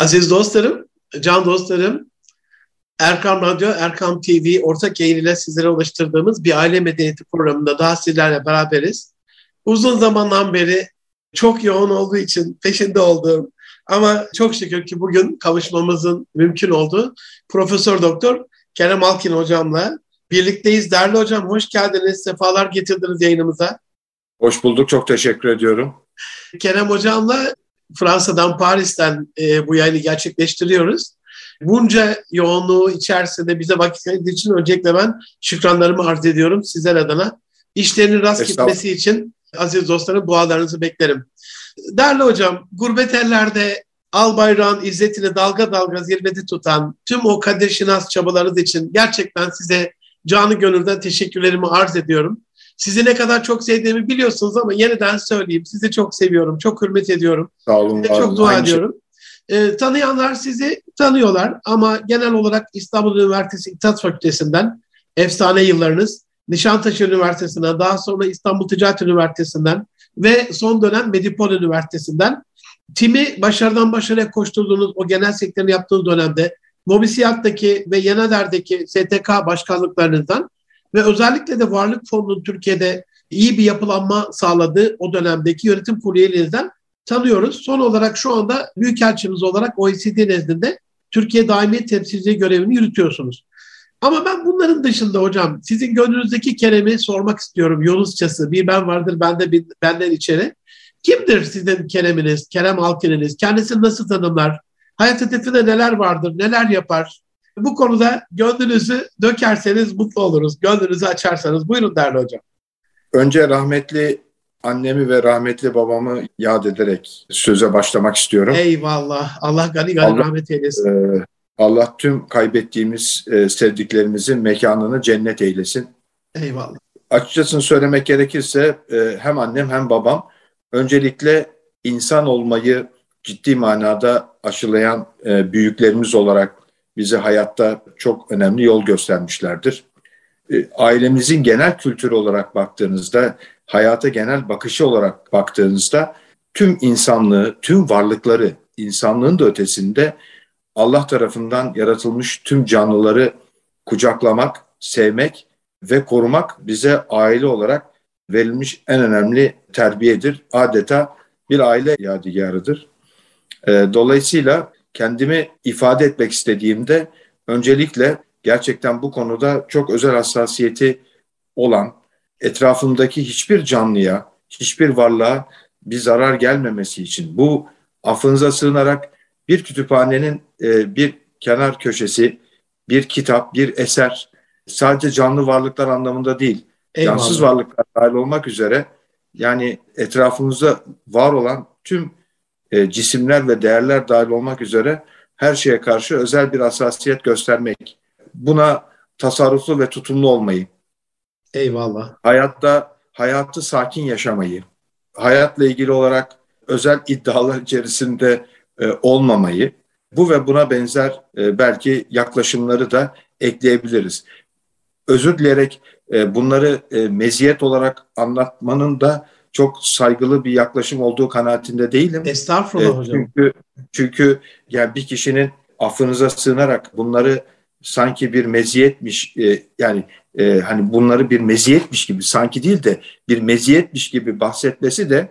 Aziz dostlarım, can dostlarım, Erkam Radyo, Erkam TV ortak yayın ile sizlere ulaştırdığımız bir aile medeniyeti programında daha sizlerle beraberiz. Uzun zamandan beri çok yoğun olduğu için peşinde olduğum ama çok şükür ki bugün kavuşmamızın mümkün olduğu Profesör Doktor Kerem Alkin hocamla birlikteyiz. Değerli hocam hoş geldiniz, sefalar getirdiniz yayınımıza. Hoş bulduk, çok teşekkür ediyorum. Kerem hocamla Fransa'dan, Paris'ten e, bu yayını gerçekleştiriyoruz. Bunca yoğunluğu içerisinde bize vakit ayırdığı için öncelikle ben şükranlarımı arz ediyorum sizler adına. İşlerinin rast gitmesi için aziz dostlarım dualarınızı beklerim. Değerli hocam, gurbet ellerde al bayrağın izzetini dalga dalga zirvede tutan tüm o kader şinas çabalarınız için gerçekten size canı gönülden teşekkürlerimi arz ediyorum. Sizi ne kadar çok sevdiğimi biliyorsunuz ama yeniden söyleyeyim. Sizi çok seviyorum, çok hürmet ediyorum. Sağ olun. Size çok dua ediyorum. Ee, tanıyanlar sizi tanıyorlar ama genel olarak İstanbul Üniversitesi İktisat Fakültesinden efsane yıllarınız, Nişantaşı Üniversitesi'nden, daha sonra İstanbul Ticaret Üniversitesi'nden ve son dönem Medipol Üniversitesi'nden timi başarıdan başarıya koşturduğunuz o genel sektörünü yaptığınız dönemde Mobisiyat'taki ve Yenader'deki STK başkanlıklarınızdan ve özellikle de Varlık Fonu'nun Türkiye'de iyi bir yapılanma sağladığı o dönemdeki yönetim kurulu tanıyoruz. Son olarak şu anda Büyükelçimiz olarak OECD nezdinde Türkiye Daimi Temsilciliği görevini yürütüyorsunuz. Ama ben bunların dışında hocam sizin gönlünüzdeki Kerem'i sormak istiyorum. Yunusçası bir ben vardır bende bir, benden içeri. Kimdir sizin Kerem'iniz, Kerem Alkin'iniz? Kendisini nasıl tanımlar? Hayat hedefinde neler vardır, neler yapar? Bu konuda gönlünüzü dökerseniz mutlu oluruz. Gönlünüzü açarsanız. Buyurun değerli hocam. Önce rahmetli annemi ve rahmetli babamı yad ederek söze başlamak istiyorum. Eyvallah. Allah gani gani Allah, rahmet eylesin. E, Allah tüm kaybettiğimiz e, sevdiklerimizin mekanını cennet eylesin. Eyvallah. Açıkçası söylemek gerekirse e, hem annem hem babam öncelikle insan olmayı ciddi manada aşılayan e, büyüklerimiz olarak bize hayatta çok önemli yol göstermişlerdir. E, ailemizin genel kültürü olarak baktığınızda, hayata genel bakışı olarak baktığınızda tüm insanlığı, tüm varlıkları, insanlığın da ötesinde Allah tarafından yaratılmış tüm canlıları kucaklamak, sevmek ve korumak bize aile olarak verilmiş en önemli terbiyedir. Adeta bir aile yadigarıdır. E, dolayısıyla kendimi ifade etmek istediğimde öncelikle gerçekten bu konuda çok özel hassasiyeti olan, etrafımdaki hiçbir canlıya, hiçbir varlığa bir zarar gelmemesi için bu affınıza sığınarak bir kütüphanenin e, bir kenar köşesi, bir kitap, bir eser sadece canlı varlıklar anlamında değil, Eyvallah. cansız varlıklar dahil olmak üzere yani etrafımızda var olan tüm e, cisimler ve değerler dahil olmak üzere her şeye karşı özel bir hassasiyet göstermek. Buna tasarruflu ve tutumlu olmayı. Eyvallah. Hayatta hayatı sakin yaşamayı, hayatla ilgili olarak özel iddialar içerisinde e, olmamayı, bu ve buna benzer e, belki yaklaşımları da ekleyebiliriz. Özür dileyerek e, bunları e, meziyet olarak anlatmanın da çok saygılı bir yaklaşım olduğu kanaatinde değilim. Estağfurullah e, hocam. Çünkü, çünkü yani bir kişinin affınıza sığınarak bunları sanki bir meziyetmiş e, yani e, hani bunları bir meziyetmiş gibi sanki değil de bir meziyetmiş gibi bahsetmesi de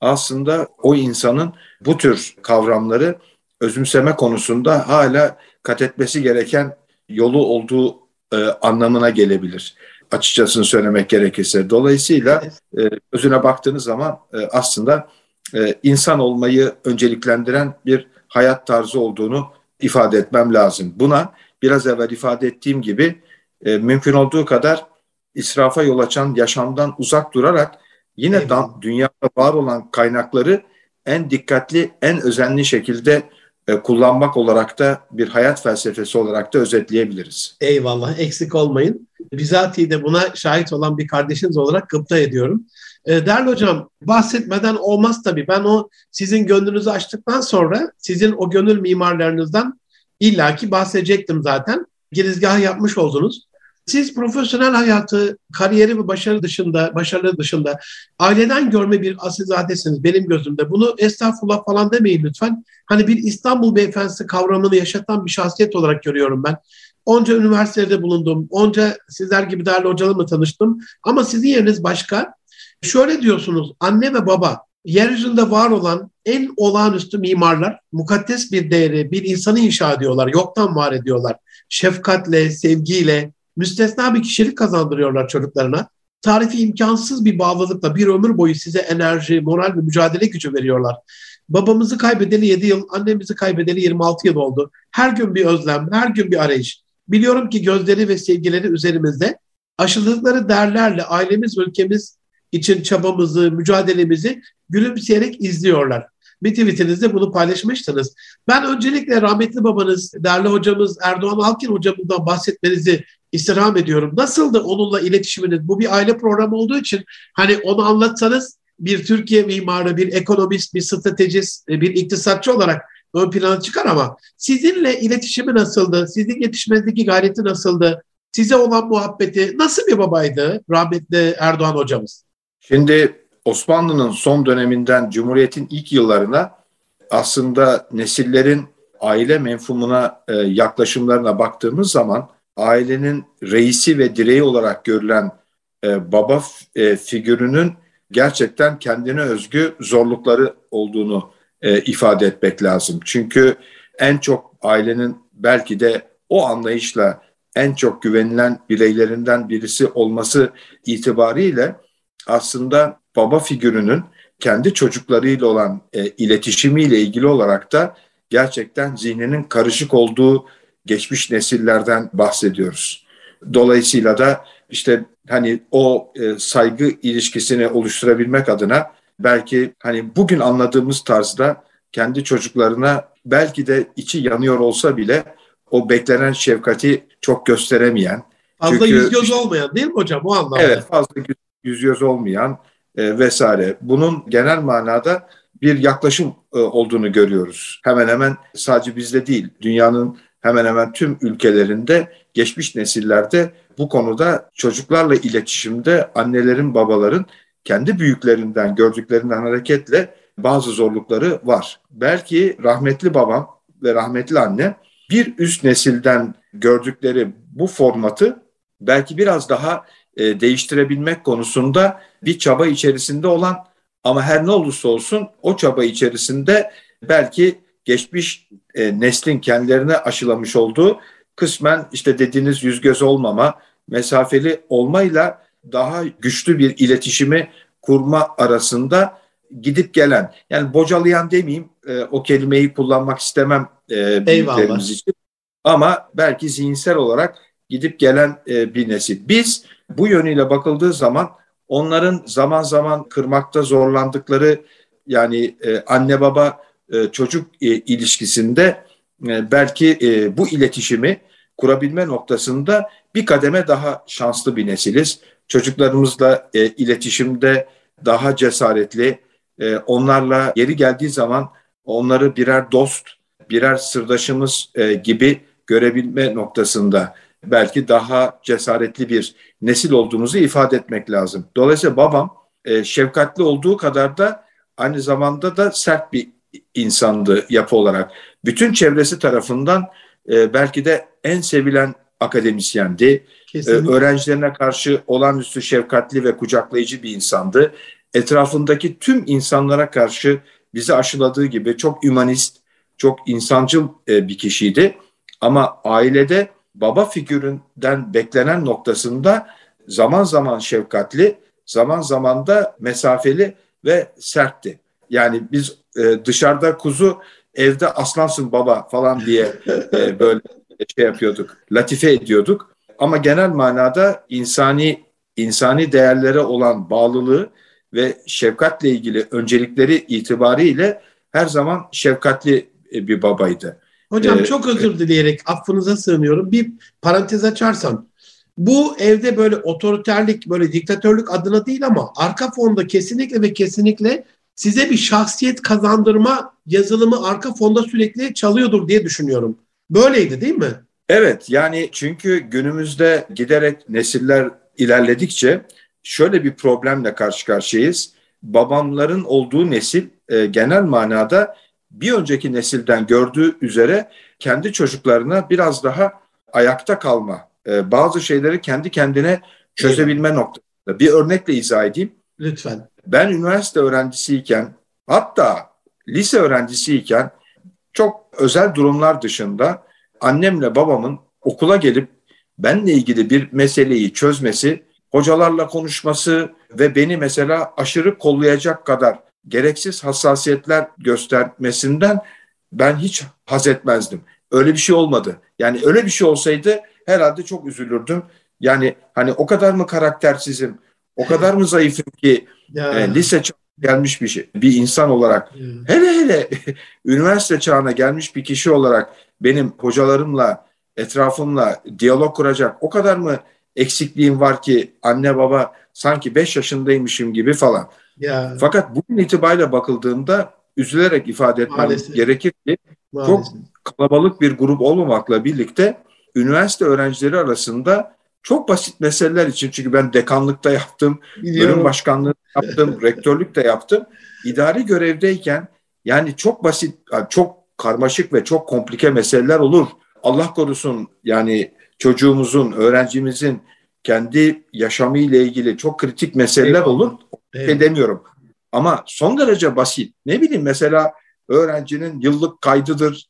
aslında o insanın bu tür kavramları özümseme konusunda hala kat etmesi gereken yolu olduğu e, anlamına gelebilir açıkçası söylemek gerekirse. Dolayısıyla e, özüne baktığınız zaman e, aslında e, insan olmayı önceliklendiren bir hayat tarzı olduğunu ifade etmem lazım. Buna biraz evvel ifade ettiğim gibi e, mümkün olduğu kadar israfa yol açan yaşamdan uzak durarak yine da, dünyada var olan kaynakları en dikkatli, en özenli şekilde e, kullanmak olarak da bir hayat felsefesi olarak da özetleyebiliriz. Eyvallah eksik olmayın. Bizatihi de buna şahit olan bir kardeşiniz olarak gıpta ediyorum. E, değerli hocam bahsetmeden olmaz tabii. Ben o sizin gönlünüzü açtıktan sonra sizin o gönül mimarlarınızdan illaki bahsedecektim zaten. Girizgahı yapmış oldunuz. Siz profesyonel hayatı, kariyeri ve başarı dışında, başarılı dışında aileden görme bir asilzadesiniz benim gözümde. Bunu estağfurullah falan demeyin lütfen. Hani bir İstanbul beyefendisi kavramını yaşatan bir şahsiyet olarak görüyorum ben. Onca üniversitede bulundum, onca sizler gibi değerli hocalarımla tanıştım. Ama sizin yeriniz başka. Şöyle diyorsunuz, anne ve baba yeryüzünde var olan en olağanüstü mimarlar, mukaddes bir değeri, bir insanı inşa ediyorlar, yoktan var ediyorlar. Şefkatle, sevgiyle, müstesna bir kişilik kazandırıyorlar çocuklarına. Tarifi imkansız bir bağlılıkla bir ömür boyu size enerji, moral ve mücadele gücü veriyorlar. Babamızı kaybedeli 7 yıl, annemizi kaybedeli 26 yıl oldu. Her gün bir özlem, her gün bir arayış. Biliyorum ki gözleri ve sevgileri üzerimizde. Aşıladıkları değerlerle ailemiz, ülkemiz için çabamızı, mücadelemizi gülümseyerek izliyorlar. Bir tweetinizde bunu paylaşmıştınız. Ben öncelikle rahmetli babanız, değerli hocamız Erdoğan Alkin hocamızdan bahsetmenizi istirham ediyorum. Nasıldı onunla iletişiminiz? Bu bir aile programı olduğu için hani onu anlatsanız bir Türkiye mimarı, bir ekonomist, bir stratejist, bir iktisatçı olarak ön plana çıkar ama sizinle iletişimi nasıldı? Sizin yetişmenizdeki gayreti nasıldı? Size olan muhabbeti nasıl bir babaydı rahmetli Erdoğan hocamız? Şimdi Osmanlı'nın son döneminden Cumhuriyet'in ilk yıllarına aslında nesillerin aile menfumuna e, yaklaşımlarına baktığımız zaman ailenin reisi ve direği olarak görülen e, baba e, figürünün gerçekten kendine özgü zorlukları olduğunu e, ifade etmek lazım. Çünkü en çok ailenin belki de o anlayışla en çok güvenilen bireylerinden birisi olması itibariyle aslında baba figürünün kendi çocuklarıyla olan e, iletişimiyle ilgili olarak da gerçekten zihninin karışık olduğu geçmiş nesillerden bahsediyoruz. Dolayısıyla da işte hani o e, saygı ilişkisini oluşturabilmek adına belki hani bugün anladığımız tarzda kendi çocuklarına belki de içi yanıyor olsa bile o beklenen şefkati çok gösteremeyen. Fazla çünkü, yüz göz olmayan değil mi hocam o anlamda? Evet fazla yüz göz olmayan e, vesaire. Bunun genel manada bir yaklaşım e, olduğunu görüyoruz. Hemen hemen sadece bizde değil, dünyanın hemen hemen tüm ülkelerinde geçmiş nesillerde bu konuda çocuklarla iletişimde annelerin, babaların kendi büyüklerinden gördüklerinden hareketle bazı zorlukları var. Belki rahmetli babam ve rahmetli anne bir üst nesilden gördükleri bu formatı belki biraz daha e, değiştirebilmek konusunda bir çaba içerisinde olan ama her ne olursa olsun o çaba içerisinde belki geçmiş e, neslin kendilerine aşılamış olduğu kısmen işte dediğiniz yüz göz olmama, mesafeli olmayla daha güçlü bir iletişimi kurma arasında gidip gelen yani bocalayan demeyeyim e, o kelimeyi kullanmak istemem e, büyüklerimiz için ama belki zihinsel olarak gidip gelen e, bir nesil. Biz bu yönüyle bakıldığı zaman onların zaman zaman kırmakta zorlandıkları yani e, anne baba e, çocuk e, ilişkisinde e, belki e, bu iletişimi kurabilme noktasında bir kademe daha şanslı bir nesiliz. Çocuklarımızla e, iletişimde daha cesaretli, e, onlarla yeri geldiği zaman onları birer dost, birer sırdaşımız e, gibi görebilme noktasında belki daha cesaretli bir nesil olduğumuzu ifade etmek lazım. Dolayısıyla babam e, şefkatli olduğu kadar da aynı zamanda da sert bir insandı yapı olarak. Bütün çevresi tarafından e, belki de en sevilen akademisyendi. E, öğrencilerine karşı olağanüstü şefkatli ve kucaklayıcı bir insandı. Etrafındaki tüm insanlara karşı bizi aşıladığı gibi çok ümanist, çok insancıl e, bir kişiydi. Ama ailede baba figüründen beklenen noktasında zaman zaman şefkatli, zaman zaman da mesafeli ve sertti. Yani biz e, dışarıda kuzu, evde aslansın baba falan diye e, böyle şey yapıyorduk, latife ediyorduk. Ama genel manada insani insani değerlere olan bağlılığı ve şefkatle ilgili öncelikleri itibariyle her zaman şefkatli e, bir babaydı. Hocam ee, çok özür dileyerek affınıza sığınıyorum. Bir parantez açarsam. Bu evde böyle otoriterlik, böyle diktatörlük adına değil ama arka fonda kesinlikle ve kesinlikle size bir şahsiyet kazandırma yazılımı arka fonda sürekli çalıyordur diye düşünüyorum. Böyleydi değil mi? Evet yani çünkü günümüzde giderek nesiller ilerledikçe şöyle bir problemle karşı karşıyayız. Babamların olduğu nesil e, genel manada bir önceki nesilden gördüğü üzere kendi çocuklarına biraz daha ayakta kalma, e, bazı şeyleri kendi kendine çözebilme evet. noktasında. Bir örnekle izah edeyim. Lütfen. Ben üniversite öğrencisiyken hatta lise öğrencisiyken çok özel durumlar dışında annemle babamın okula gelip benle ilgili bir meseleyi çözmesi, hocalarla konuşması ve beni mesela aşırı kollayacak kadar gereksiz hassasiyetler göstermesinden ben hiç haz etmezdim. Öyle bir şey olmadı. Yani öyle bir şey olsaydı herhalde çok üzülürdüm. Yani hani o kadar mı karaktersizim, o kadar mı zayıfım ki e, lise gelmiş bir şey, bir insan olarak hele hele üniversite çağına gelmiş bir kişi olarak benim hocalarımla, etrafımla diyalog kuracak o kadar mı eksikliğim var ki anne baba sanki 5 yaşındaymışım gibi falan. Ya. Fakat bugün itibariyle bakıldığında üzülerek ifade etmem Maalesef. gerekir ki Maalesef. çok kalabalık bir grup olmamakla birlikte üniversite öğrencileri arasında çok basit meseleler için çünkü ben dekanlıkta yaptım, Biliyorum. bölüm başkanlığı yaptım, rektörlük de yaptım. İdari görevdeyken yani çok basit, çok karmaşık ve çok komplike meseleler olur. Allah korusun yani çocuğumuzun, öğrencimizin kendi yaşamı ile ilgili çok kritik meseleler Eyvallah. olur. Evet. Şey demiyorum. Ama son derece basit. Ne bileyim mesela öğrencinin yıllık kaydıdır,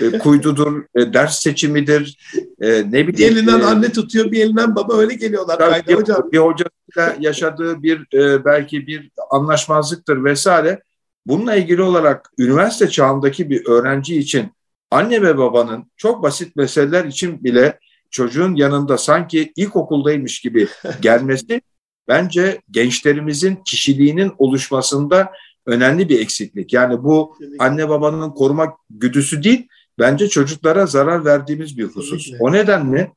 e, kuydudur, e, ders seçimidir. E, ne bileyim. Bir elinden e, anne tutuyor, bir elinden baba öyle geliyorlar. Bir, hocam. bir hocasıyla yaşadığı bir e, belki bir anlaşmazlıktır vesaire. Bununla ilgili olarak üniversite çağındaki bir öğrenci için anne ve babanın çok basit meseleler için bile çocuğun yanında sanki ilkokuldaymış gibi gelmesi bence gençlerimizin kişiliğinin oluşmasında önemli bir eksiklik. Yani bu anne babanın koruma güdüsü değil, bence çocuklara zarar verdiğimiz bir husus. O nedenle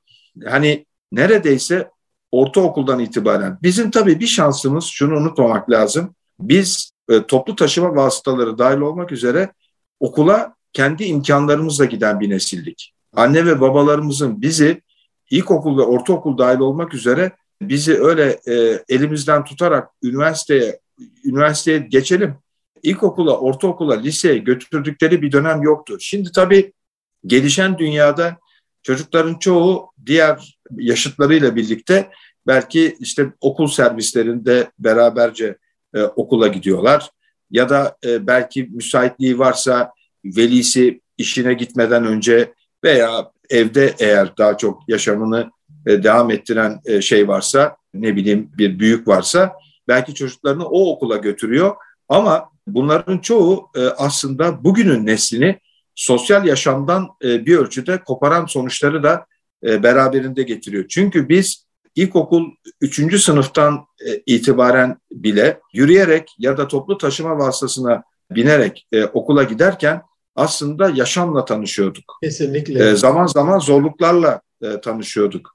hani neredeyse ortaokuldan itibaren bizim tabii bir şansımız şunu unutmamak lazım. Biz e, toplu taşıma vasıtaları dahil olmak üzere okula kendi imkanlarımızla giden bir nesildik. Anne ve babalarımızın bizi ilkokul ve ortaokul dahil olmak üzere bizi öyle e, elimizden tutarak üniversiteye üniversiteye geçelim. İlkokula, ortaokula, liseye götürdükleri bir dönem yoktu. Şimdi tabii gelişen dünyada çocukların çoğu diğer yaşıtlarıyla birlikte belki işte okul servislerinde beraberce e, okula gidiyorlar. Ya da e, belki müsaitliği varsa velisi işine gitmeden önce veya evde eğer daha çok yaşamını e, devam ettiren e, şey varsa ne bileyim bir büyük varsa belki çocuklarını o okula götürüyor ama bunların çoğu e, aslında bugünün neslini sosyal yaşamdan e, bir ölçüde koparan sonuçları da e, beraberinde getiriyor. Çünkü biz ilkokul 3. sınıftan e, itibaren bile yürüyerek ya da toplu taşıma vasıtasına binerek e, okula giderken aslında yaşamla tanışıyorduk. Kesinlikle. E, zaman zaman zorluklarla e, tanışıyorduk.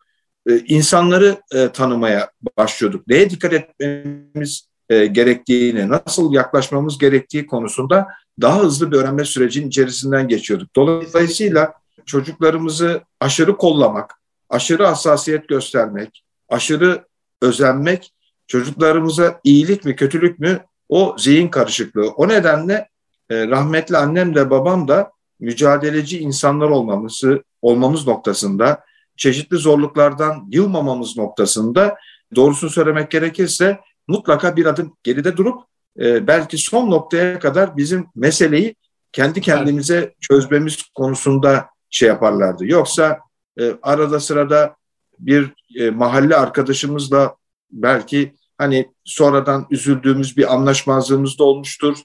E, insanları e, tanımaya başlıyorduk. Neye dikkat etmemiz e, gerektiğini, nasıl yaklaşmamız gerektiği konusunda daha hızlı bir öğrenme sürecinin içerisinden geçiyorduk. Dolayısıyla çocuklarımızı aşırı kollamak, aşırı hassasiyet göstermek, aşırı özenmek çocuklarımıza iyilik mi kötülük mü o zihin karışıklığı. O nedenle e, rahmetli annem de babam da mücadeleci insanlar olmamızı olmamız noktasında çeşitli zorluklardan yılmamamız noktasında doğrusunu söylemek gerekirse mutlaka bir adım geride durup e, belki son noktaya kadar bizim meseleyi kendi kendimize çözmemiz konusunda şey yaparlardı. Yoksa e, arada sırada bir e, mahalle arkadaşımızla belki hani sonradan üzüldüğümüz bir anlaşmazlığımız da olmuştur.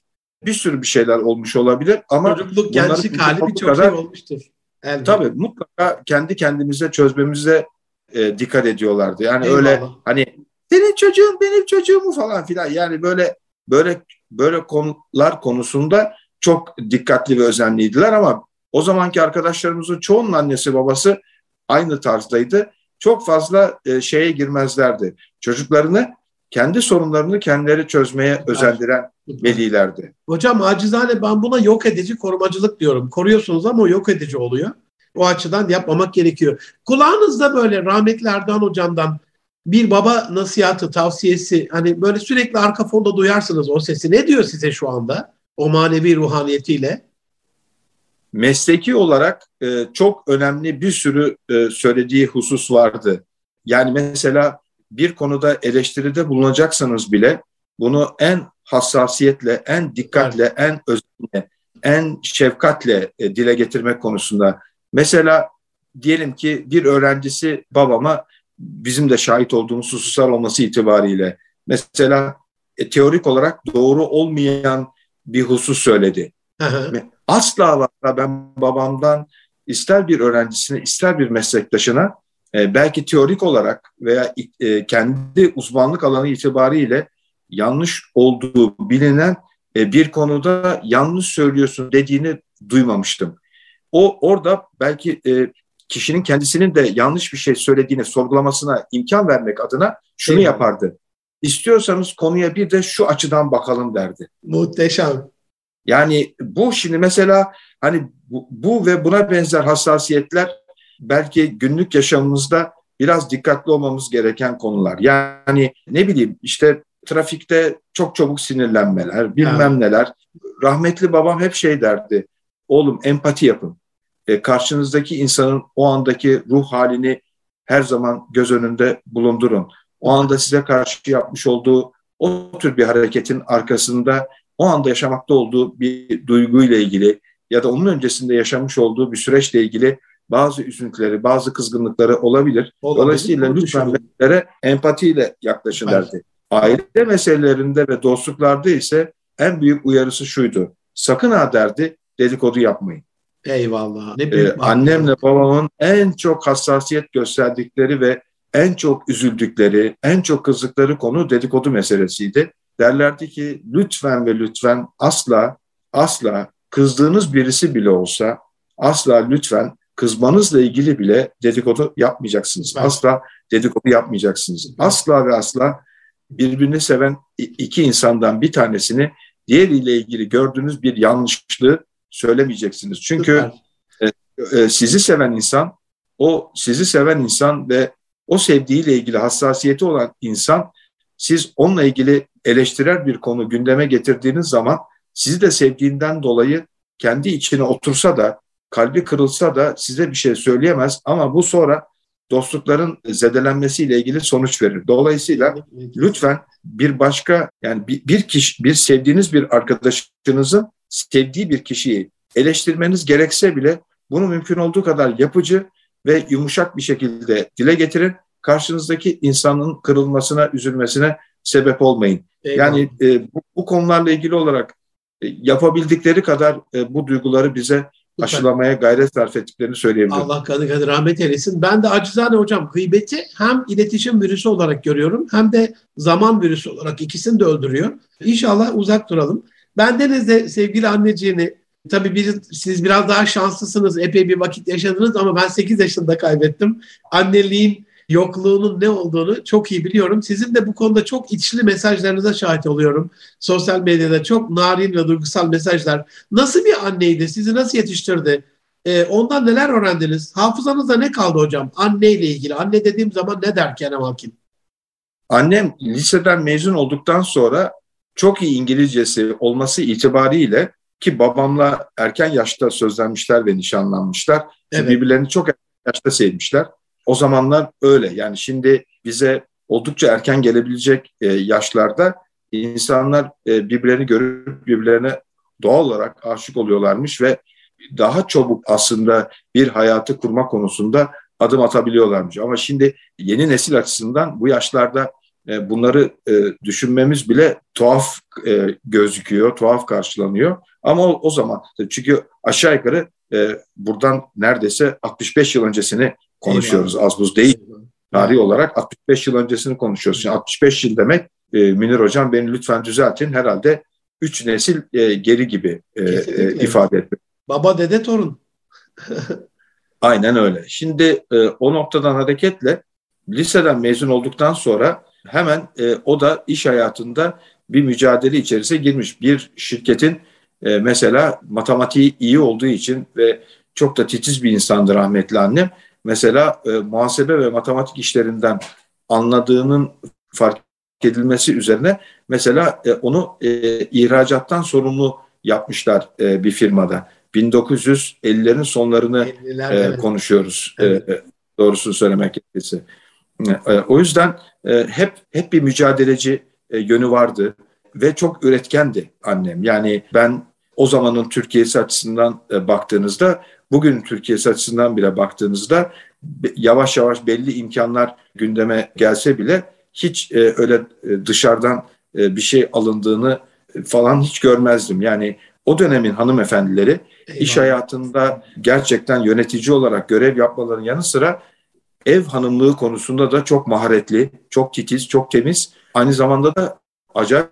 Bir sürü bir şeyler olmuş olabilir ama çocukluk gençlik hali birçok kadar, şey olmuştur. Elbette. Tabii mutlaka kendi kendimize çözmemize e, dikkat ediyorlardı. Yani Eyvallah. öyle hani senin çocuğun benim çocuğumu falan filan yani böyle böyle böyle konular konusunda çok dikkatli ve özenliydiler ama o zamanki arkadaşlarımızın çoğunun annesi babası aynı tarzdaydı. Çok fazla e, şeye girmezlerdi. Çocuklarını kendi sorunlarını kendileri çözmeye özendiren velilerdi. Hocam acizane ben buna yok edici korumacılık diyorum. Koruyorsunuz ama yok edici oluyor. O açıdan yapmamak gerekiyor. Kulağınızda böyle rahmetli Erdoğan hocamdan bir baba nasihatı, tavsiyesi hani böyle sürekli arka fonda duyarsınız o sesi. Ne diyor size şu anda o manevi ruhaniyetiyle? Mesleki olarak e, çok önemli bir sürü e, söylediği husus vardı. Yani mesela bir konuda eleştiride bulunacaksanız bile bunu en hassasiyetle, en dikkatle, en özenle, en şefkatle e, dile getirmek konusunda. Mesela diyelim ki bir öğrencisi babama bizim de şahit olduğumuz hususlar olması itibariyle mesela e, teorik olarak doğru olmayan bir husus söyledi. Asla ben babamdan ister bir öğrencisine ister bir meslektaşına e, belki teorik olarak veya e, kendi uzmanlık alanı itibariyle yanlış olduğu bilinen e, bir konuda yanlış söylüyorsun dediğini duymamıştım. O orada belki e, kişinin kendisinin de yanlış bir şey söylediğini sorgulamasına imkan vermek adına şunu evet. yapardı. İstiyorsanız konuya bir de şu açıdan bakalım derdi. Muhteşem. Yani bu şimdi mesela hani bu, bu ve buna benzer hassasiyetler belki günlük yaşamımızda biraz dikkatli olmamız gereken konular. Yani ne bileyim işte trafikte çok çabuk sinirlenmeler, bilmem evet. neler. Rahmetli babam hep şey derdi. Oğlum empati yapın. E, karşınızdaki insanın o andaki ruh halini her zaman göz önünde bulundurun. O anda size karşı yapmış olduğu o tür bir hareketin arkasında o anda yaşamakta olduğu bir duyguyla ilgili ya da onun öncesinde yaşamış olduğu bir süreçle ilgili bazı üzüntüleri, bazı kızgınlıkları olabilir. olabilir. Dolayısıyla lütfen meselelere empatiyle yaklaşın derdi. Aile meselelerinde ve dostluklarda ise en büyük uyarısı şuydu. Sakın ha derdi dedikodu yapmayın. Eyvallah. Ne büyük ee, annemle babamın en çok hassasiyet gösterdikleri ve en çok üzüldükleri, en çok kızdıkları konu dedikodu meselesiydi. Derlerdi ki lütfen ve lütfen asla asla kızdığınız birisi bile olsa asla lütfen kızmanızla ilgili bile dedikodu yapmayacaksınız. Evet. Asla dedikodu yapmayacaksınız. Asla ve asla birbirini seven iki insandan bir tanesini diğeriyle ilgili gördüğünüz bir yanlışlığı söylemeyeceksiniz. Çünkü e, e, sizi seven insan, o sizi seven insan ve o sevdiğiyle ilgili hassasiyeti olan insan, siz onunla ilgili eleştirel bir konu gündeme getirdiğiniz zaman sizi de sevdiğinden dolayı kendi içine otursa da kalbi kırılsa da size bir şey söyleyemez ama bu sonra dostlukların zedelenmesiyle ilgili sonuç verir. Dolayısıyla lütfen bir başka yani bir, bir kişi bir sevdiğiniz bir arkadaşınızın sevdiği bir kişiyi eleştirmeniz gerekse bile bunu mümkün olduğu kadar yapıcı ve yumuşak bir şekilde dile getirin. Karşınızdaki insanın kırılmasına, üzülmesine sebep olmayın. Eyvallah. Yani e, bu, bu konularla ilgili olarak e, yapabildikleri kadar e, bu duyguları bize aşılamaya gayret sarf ettiklerini söyleyebilirim. Allah kanı kanı rahmet eylesin. Ben de acizane hocam gıybeti hem iletişim virüsü olarak görüyorum hem de zaman virüsü olarak ikisini de öldürüyor. İnşallah uzak duralım. Bendeniz de sevgili anneciğini Tabii biz, siz biraz daha şanslısınız. Epey bir vakit yaşadınız ama ben 8 yaşında kaybettim. Anneliğin yokluğunun ne olduğunu çok iyi biliyorum. Sizin de bu konuda çok içli mesajlarınıza şahit oluyorum. Sosyal medyada çok narin ve duygusal mesajlar. Nasıl bir anneydi? Sizi nasıl yetiştirdi? Ee, ondan neler öğrendiniz? Hafızanızda ne kaldı hocam? Anneyle ilgili. Anne dediğim zaman ne der Kerem Hakim? Annem liseden mezun olduktan sonra çok iyi İngilizcesi olması itibariyle ki babamla erken yaşta sözlenmişler ve nişanlanmışlar. Evet. Birbirlerini çok erken yaşta sevmişler. O zamanlar öyle. Yani şimdi bize oldukça erken gelebilecek e, yaşlarda insanlar e, birbirlerini görüp birbirlerine doğal olarak aşık oluyorlarmış ve daha çabuk aslında bir hayatı kurma konusunda adım atabiliyorlarmış. Ama şimdi yeni nesil açısından bu yaşlarda e, bunları e, düşünmemiz bile tuhaf e, gözüküyor, tuhaf karşılanıyor. Ama o, o zaman çünkü aşağı yukarı e, buradan neredeyse 65 yıl öncesini konuşuyoruz az buz değil. Tarih olarak 65 yıl öncesini konuşuyoruz. Yani 65 yıl demek e, Münir Hocam beni lütfen düzeltin herhalde 3 nesil e, geri gibi e, e, ifade etmek. Baba dede torun. Aynen öyle. Şimdi e, o noktadan hareketle liseden mezun olduktan sonra hemen e, o da iş hayatında bir mücadele içerisine girmiş. Bir şirketin e, mesela matematiği iyi olduğu için ve çok da titiz bir insandı rahmetli annem. Mesela e, muhasebe ve matematik işlerinden anladığının fark edilmesi üzerine mesela e, onu e, ihracattan sorumlu yapmışlar e, bir firmada. 1950'lerin sonlarını e, evet. konuşuyoruz. E, evet. E, doğrusunu söylemek gerekirse. E, o yüzden e, hep hep bir mücadeleci e, yönü vardı ve çok üretkendi annem. Yani ben o zamanın Türkiye'si açısından e, baktığınızda, bugün Türkiye'si açısından bile baktığınızda yavaş yavaş belli imkanlar gündeme gelse bile hiç e, öyle e, dışarıdan e, bir şey alındığını falan hiç görmezdim. Yani o dönemin hanımefendileri Eyvallah. iş hayatında gerçekten yönetici olarak görev yapmaların yanı sıra ev hanımlığı konusunda da çok maharetli, çok titiz, çok temiz. Aynı zamanda da acayip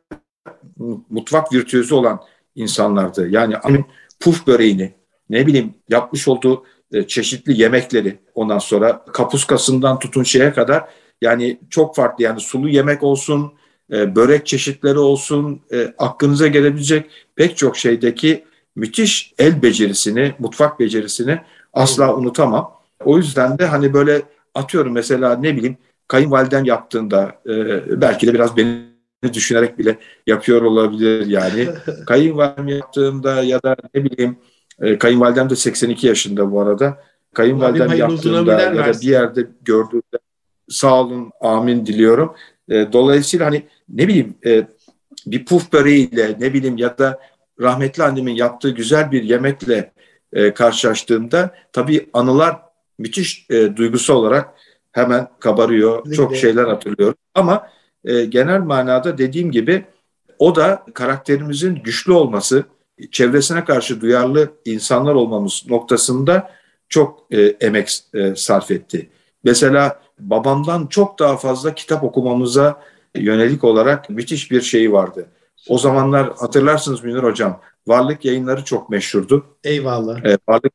mutfak virtüözü olan insanlardı. Yani puf böreğini, ne bileyim yapmış olduğu e, çeşitli yemekleri ondan sonra kapuskasından tutun şeye kadar yani çok farklı yani sulu yemek olsun, e, börek çeşitleri olsun, e, aklınıza gelebilecek pek çok şeydeki müthiş el becerisini, mutfak becerisini asla unutamam. O yüzden de hani böyle atıyorum mesela ne bileyim kayınvalidem yaptığında e, belki de biraz beni düşünerek bile yapıyor olabilir yani. Kayınvalidem yaptığında ya da ne bileyim e, kayınvalidem de 82 yaşında bu arada. Kayınvalidem yaptığında ya da bir yerde gördüğümde sağ olun amin diliyorum. E, dolayısıyla hani ne bileyim e, bir puf böreğiyle ne bileyim ya da rahmetli annemin yaptığı güzel bir yemekle e, karşılaştığımda tabii anılar müthiş e, duygusal olarak hemen kabarıyor. Çok şeyler hatırlıyorum. Ama e, genel manada dediğim gibi o da karakterimizin güçlü olması, çevresine karşı duyarlı insanlar olmamız noktasında çok e, emek e, sarf etti. Mesela babamdan çok daha fazla kitap okumamıza yönelik olarak müthiş bir şey vardı. O zamanlar hatırlarsınız Münir Hocam, varlık yayınları çok meşhurdu. Eyvallah. E, varlık,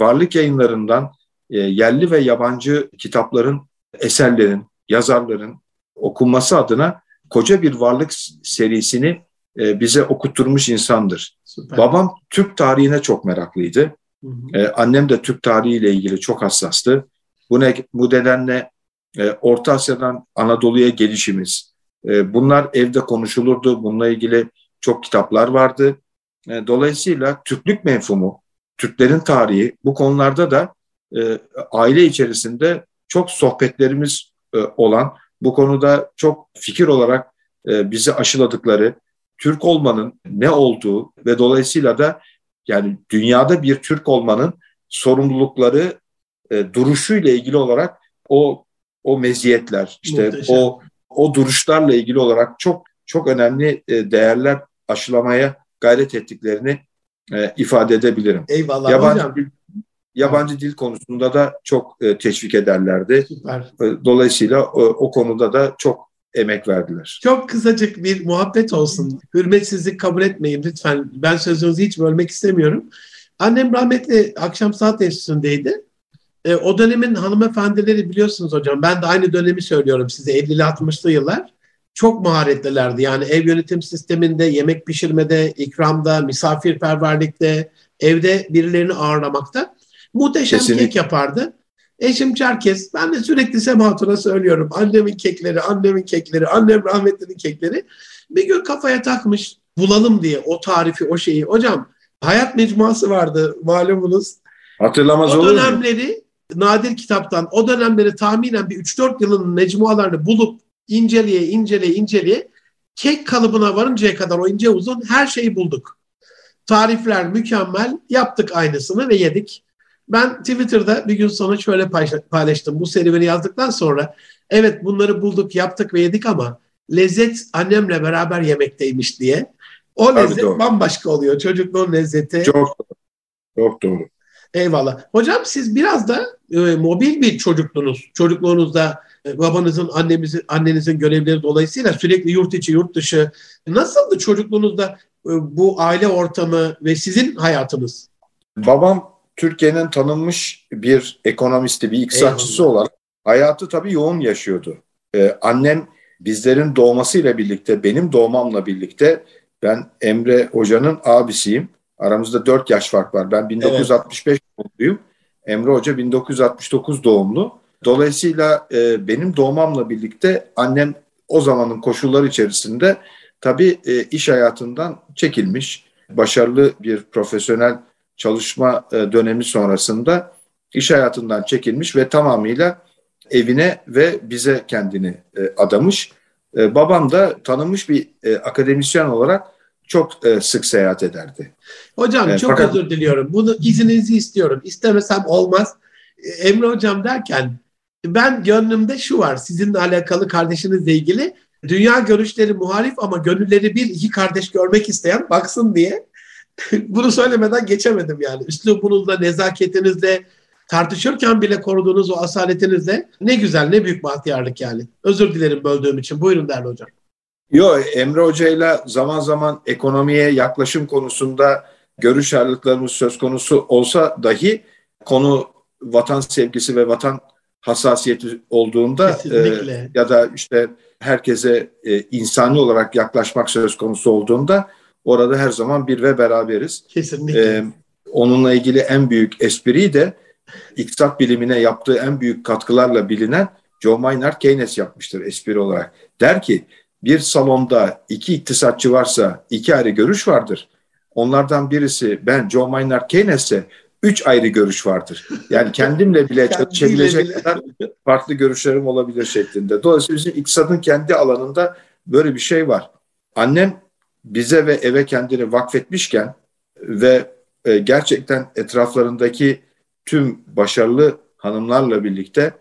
varlık yayınlarından e, yerli ve yabancı kitapların, eserlerin, yazarların okunması adına koca bir varlık serisini e, bize okutturmuş insandır. Süper. Babam Türk tarihine çok meraklıydı. Hı hı. E, annem de Türk tarihiyle ilgili çok hassastı. Bu, ne, bu nedenle e, Orta Asya'dan Anadolu'ya gelişimiz, e, bunlar evde konuşulurdu. Bununla ilgili çok kitaplar vardı. E, dolayısıyla Türklük menfumu, Türklerin tarihi bu konularda da e, aile içerisinde çok sohbetlerimiz e, olan, bu konuda çok fikir olarak e, bizi aşıladıkları, Türk olmanın ne olduğu ve dolayısıyla da yani dünyada bir Türk olmanın sorumlulukları e, duruşuyla ilgili olarak o o meziyetler işte Muhteşem. o o duruşlarla ilgili olarak çok çok önemli e, değerler aşılamaya gayret ettiklerini e, ifade edebilirim. Eyvallah yabancı, hocam. Yabancı dil konusunda da çok e, teşvik ederlerdi. Süper. E, dolayısıyla o, o konuda da çok emek verdiler. Çok kısacık bir muhabbet olsun. Hürmetsizlik kabul etmeyin lütfen. Ben sözünüzü hiç bölmek istemiyorum. Annem rahmetli akşam saat enstitüsündeydi. E, o dönemin hanımefendileri biliyorsunuz hocam. Ben de aynı dönemi söylüyorum size 50'li 60'lı yıllar. Çok maharetlilerdi. Yani ev yönetim sisteminde, yemek pişirmede, ikramda, misafirperverlikte, evde birilerini ağırlamakta. Muhteşem Kesinlikle. kek yapardı. Eşim Çerkes. Ben de sürekli Semahatuna söylüyorum. Annemin kekleri, annemin kekleri, annem rahmetlinin kekleri. Bir gün kafaya takmış bulalım diye o tarifi, o şeyi. Hocam hayat mecmuası vardı malumunuz. Hatırlamaz olur O dönemleri nadir kitaptan o dönemleri tahminen bir 3-4 yılın mecmualarını bulup inceleye inceleye inceleye kek kalıbına varıncaya kadar o ince uzun her şeyi bulduk. Tarifler mükemmel. Yaptık aynısını ve yedik. Ben Twitter'da bir gün sonra şöyle paylaştım. Bu serüveni yazdıktan sonra evet bunları bulduk, yaptık ve yedik ama lezzet annemle beraber yemekteymiş diye. O Tabii lezzet doğru. bambaşka oluyor. Çocukluğun lezzeti. Çok çok doğru. Eyvallah. Hocam siz biraz da e, mobil bir çocukluğunuz. Çocukluğunuzda e, babanızın, annemizin, annenizin görevleri dolayısıyla sürekli yurt içi, yurt dışı. Nasıldı çocukluğunuzda e, bu aile ortamı ve sizin hayatınız? Babam Türkiye'nin tanınmış bir ekonomisti, bir iktisatçısı Eyvallah. olarak hayatı tabii yoğun yaşıyordu. Ee, annem bizlerin doğmasıyla birlikte, benim doğmamla birlikte ben Emre Hoca'nın abisiyim. Aramızda 4 yaş fark var. Ben 1965 evet. doğumluyum. Emre Hoca 1969 doğumlu. Dolayısıyla e, benim doğmamla birlikte annem o zamanın koşulları içerisinde tabii e, iş hayatından çekilmiş. Başarılı bir profesyonel çalışma e, dönemi sonrasında iş hayatından çekilmiş ve tamamıyla evine ve bize kendini e, adamış. E, babam da tanınmış bir akademisyen olarak çok sık seyahat ederdi. Hocam e, çok fakat... özür diliyorum. Bunu izninizi istiyorum. İstemesem olmaz. Emre hocam derken ben gönlümde şu var. Sizinle alakalı kardeşinizle ilgili dünya görüşleri muhalif ama gönülleri bir iki kardeş görmek isteyen baksın diye bunu söylemeden geçemedim yani. Üslubunuzla, nezaketinizle, tartışırken bile koruduğunuz o asaletinizle ne güzel, ne büyük bahtiyarlık yani. Özür dilerim böldüğüm için. Buyurun değerli hocam. Yo Emre Hoca'yla zaman zaman ekonomiye yaklaşım konusunda görüş ayrılıklarımız söz konusu olsa dahi konu vatan sevgisi ve vatan hassasiyeti olduğunda e, ya da işte herkese e, insani olarak yaklaşmak söz konusu olduğunda orada her zaman bir ve beraberiz. Kesinlikle. E, onunla ilgili en büyük espriyi de iktisat bilimine yaptığı en büyük katkılarla bilinen Joe Maynard Keynes yapmıştır espri olarak. Der ki bir salonda iki iktisatçı varsa iki ayrı görüş vardır. Onlardan birisi ben Joe Maynard Keynes'e üç ayrı görüş vardır. Yani kendimle bile çalışabilecek kadar farklı görüşlerim olabilir şeklinde. Dolayısıyla bizim iktisadın kendi alanında böyle bir şey var. Annem bize ve eve kendini vakfetmişken ve e, gerçekten etraflarındaki tüm başarılı hanımlarla birlikte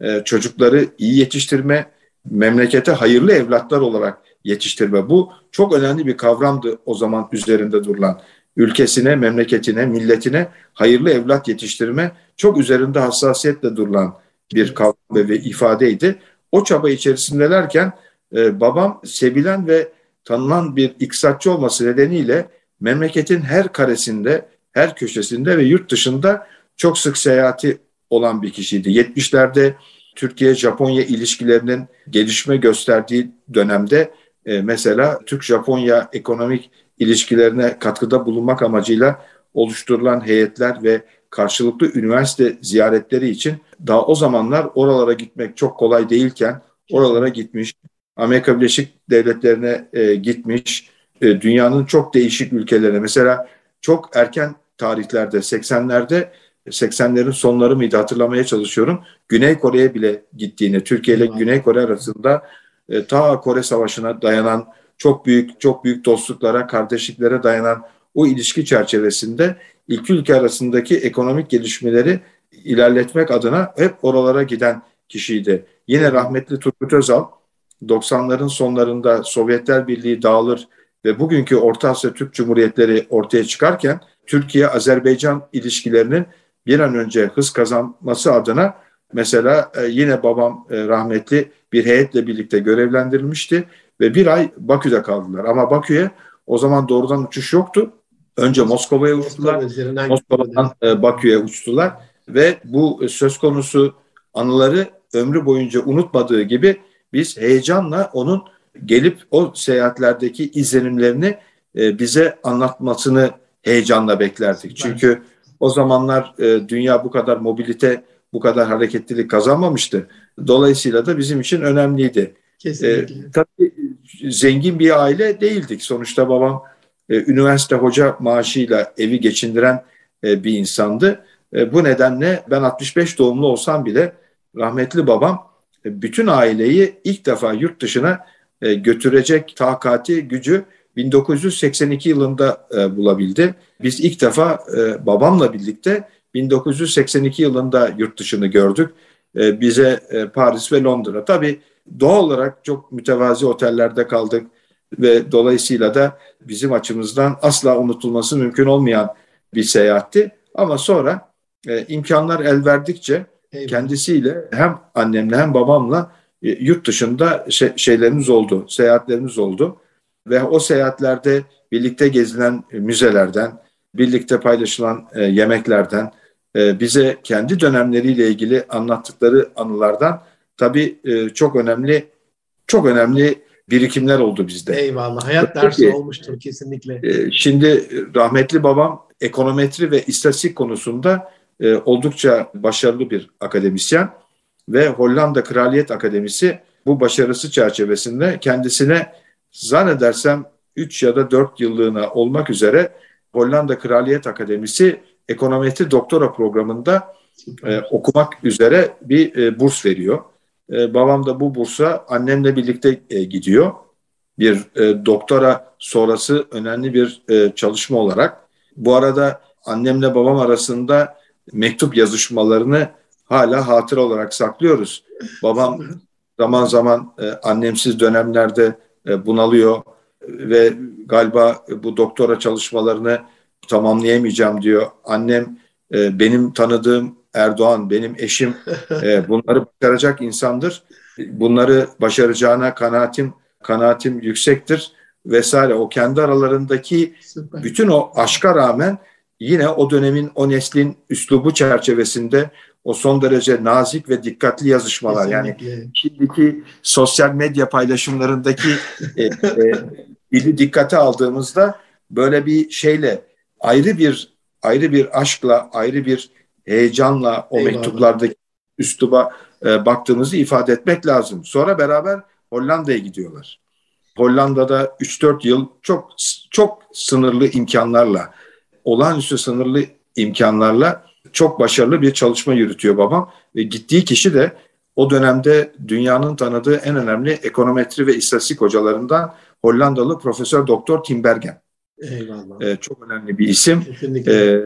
e, çocukları iyi yetiştirme, memlekete hayırlı evlatlar olarak yetiştirme. Bu çok önemli bir kavramdı o zaman üzerinde durulan. Ülkesine, memleketine, milletine hayırlı evlat yetiştirme çok üzerinde hassasiyetle durulan bir kavram ve ifadeydi. O çaba içerisindelerken e, babam sevilen ve tanınan bir iktisatçı olması nedeniyle memleketin her karesinde, her köşesinde ve yurt dışında çok sık seyahati olan bir kişiydi. 70'lerde Türkiye-Japonya ilişkilerinin gelişme gösterdiği dönemde e, mesela Türk-Japonya ekonomik ilişkilerine katkıda bulunmak amacıyla oluşturulan heyetler ve karşılıklı üniversite ziyaretleri için daha o zamanlar oralara gitmek çok kolay değilken oralara gitmiş, Amerika Birleşik Devletleri'ne e, gitmiş, e, dünyanın çok değişik ülkelerine mesela çok erken tarihlerde 80'lerde 80'lerin sonları mıydı hatırlamaya çalışıyorum. Güney Kore'ye bile gittiğini, Türkiye ile Güney Kore arasında e, ta Kore Savaşı'na dayanan çok büyük çok büyük dostluklara, kardeşliklere dayanan o ilişki çerçevesinde iki ülke arasındaki ekonomik gelişmeleri ilerletmek adına hep oralara giden kişiydi. Yine rahmetli Turgut Özal 90'ların sonlarında Sovyetler Birliği dağılır ve bugünkü Orta Asya Türk Cumhuriyetleri ortaya çıkarken Türkiye-Azerbaycan ilişkilerinin bir an önce hız kazanması adına mesela e, yine babam e, rahmetli bir heyetle birlikte görevlendirilmişti ve bir ay Bakü'de kaldılar. Ama Bakü'ye o zaman doğrudan uçuş yoktu. Önce Moskova'ya uçtular, Moskova'dan e, Bakü'ye uçtular ve bu söz konusu anıları ömrü boyunca unutmadığı gibi biz heyecanla onun gelip o seyahatlerdeki izlenimlerini bize anlatmasını heyecanla beklerdik. Çünkü o zamanlar e, dünya bu kadar mobilite, bu kadar hareketlilik kazanmamıştı. Dolayısıyla da bizim için önemliydi. Kesinlikle. E, tabii zengin bir aile değildik. Sonuçta babam e, üniversite hoca maaşıyla evi geçindiren e, bir insandı. E, bu nedenle ben 65 doğumlu olsam bile rahmetli babam e, bütün aileyi ilk defa yurt dışına e, götürecek takati, gücü 1982 yılında e, bulabildi. Biz ilk defa e, babamla birlikte 1982 yılında yurt dışını gördük. E, bize e, Paris ve Londra. Tabii doğal olarak çok mütevazi otellerde kaldık ve dolayısıyla da bizim açımızdan asla unutulması mümkün olmayan bir seyahatti. Ama sonra e, imkanlar el verdikçe Eyvallah. kendisiyle hem annemle hem babamla e, yurt dışında şey, şeylerimiz oldu, seyahatlerimiz oldu ve o seyahatlerde birlikte gezilen müzelerden, birlikte paylaşılan e, yemeklerden, e, bize kendi dönemleriyle ilgili anlattıkları anılardan tabii e, çok önemli çok önemli birikimler oldu bizde. Eyvallah. Hayat dersi Peki, olmuştur kesinlikle. E, şimdi rahmetli babam ekonometri ve istatistik konusunda e, oldukça başarılı bir akademisyen ve Hollanda Kraliyet Akademisi bu başarısı çerçevesinde kendisine zannedersem 3 ya da 4 yıllığına olmak üzere Hollanda Kraliyet Akademisi ekonometri doktora programında e, okumak üzere bir e, burs veriyor. E, babam da bu bursa annemle birlikte e, gidiyor. Bir e, doktora sonrası önemli bir e, çalışma olarak. Bu arada annemle babam arasında mektup yazışmalarını hala hatır olarak saklıyoruz. Babam zaman zaman e, annemsiz dönemlerde e, bunalıyor ve galiba bu doktora çalışmalarını tamamlayamayacağım diyor. Annem e, benim tanıdığım Erdoğan, benim eşim e, bunları başaracak insandır. Bunları başaracağına kanaatim kanaatim yüksektir vesaire. O kendi aralarındaki Süper. bütün o aşka rağmen yine o dönemin o neslin üslubu çerçevesinde o son derece nazik ve dikkatli yazışmalar Kesinlikle. yani şimdiki sosyal medya paylaşımlarındaki e, e, dili dikkate aldığımızda böyle bir şeyle ayrı bir ayrı bir aşkla ayrı bir heyecanla o Eyvallah. mektuplardaki üsluba e, baktığımızı ifade etmek lazım. Sonra beraber Hollanda'ya gidiyorlar. Hollanda'da 3-4 yıl çok çok sınırlı imkanlarla, olağanüstü sınırlı imkanlarla çok başarılı bir çalışma yürütüyor babam ve gittiği kişi de o dönemde dünyanın tanıdığı en önemli ekonometri ve istatistik hocalarından Hollandalı Profesör Doktor Tim Bergen. Eyvallah. Ee, çok önemli bir isim. Ee,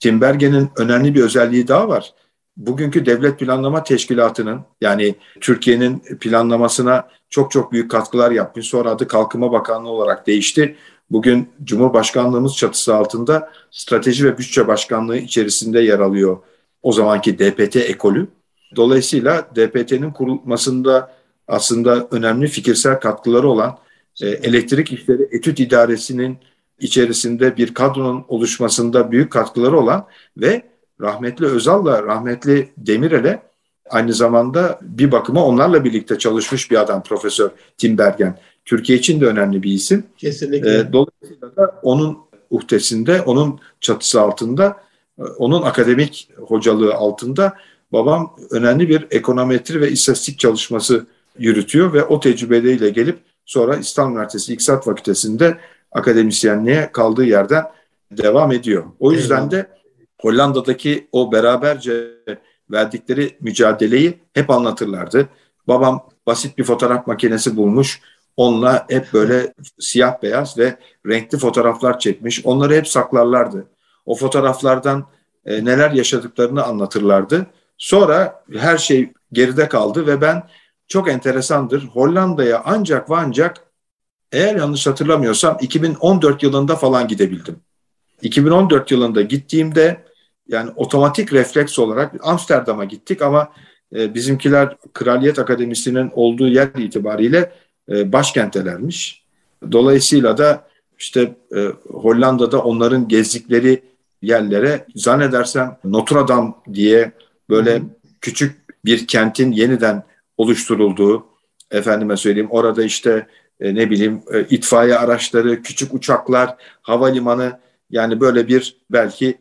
Tim Bergen'in önemli bir özelliği daha var. Bugünkü Devlet Planlama Teşkilatı'nın yani Türkiye'nin planlamasına çok çok büyük katkılar yapmış. Sonra adı Kalkınma Bakanlığı olarak değişti. Bugün Cumhurbaşkanlığımız çatısı altında Strateji ve Bütçe Başkanlığı içerisinde yer alıyor o zamanki DPT ekolü. Dolayısıyla DPT'nin kurulmasında aslında önemli fikirsel katkıları olan e, elektrik işleri etüt idaresinin içerisinde bir kadronun oluşmasında büyük katkıları olan ve rahmetli Özal'la rahmetli Demirel'e aynı zamanda bir bakıma onlarla birlikte çalışmış bir adam Profesör Tim Bergen. Türkiye için de önemli bir isim. Kesinlikle. E, dolayısıyla da onun uhdesinde, onun çatısı altında, e, onun akademik hocalığı altında babam önemli bir ekonometri ve istatistik çalışması yürütüyor ve o tecrübeleriyle gelip sonra İstanbul Üniversitesi İktisat Fakültesi'nde akademisyenliğe kaldığı yerden devam ediyor. O yüzden de Hollanda'daki o beraberce verdikleri mücadeleyi hep anlatırlardı. Babam basit bir fotoğraf makinesi bulmuş. Onunla hep böyle siyah beyaz ve renkli fotoğraflar çekmiş. Onları hep saklarlardı. O fotoğraflardan e, neler yaşadıklarını anlatırlardı. Sonra her şey geride kaldı ve ben çok enteresandır. Hollanda'ya ancak ve ancak eğer yanlış hatırlamıyorsam 2014 yılında falan gidebildim. 2014 yılında gittiğimde yani otomatik refleks olarak Amsterdam'a gittik ama e, bizimkiler Kraliyet Akademisi'nin olduğu yer itibariyle e, başkentelermiş. Dolayısıyla da işte e, Hollanda'da onların gezdikleri yerlere zannedersem Notre Dame diye böyle Hı. küçük bir kentin yeniden oluşturulduğu efendime söyleyeyim orada işte e, ne bileyim e, itfaiye araçları, küçük uçaklar, havalimanı yani böyle bir belki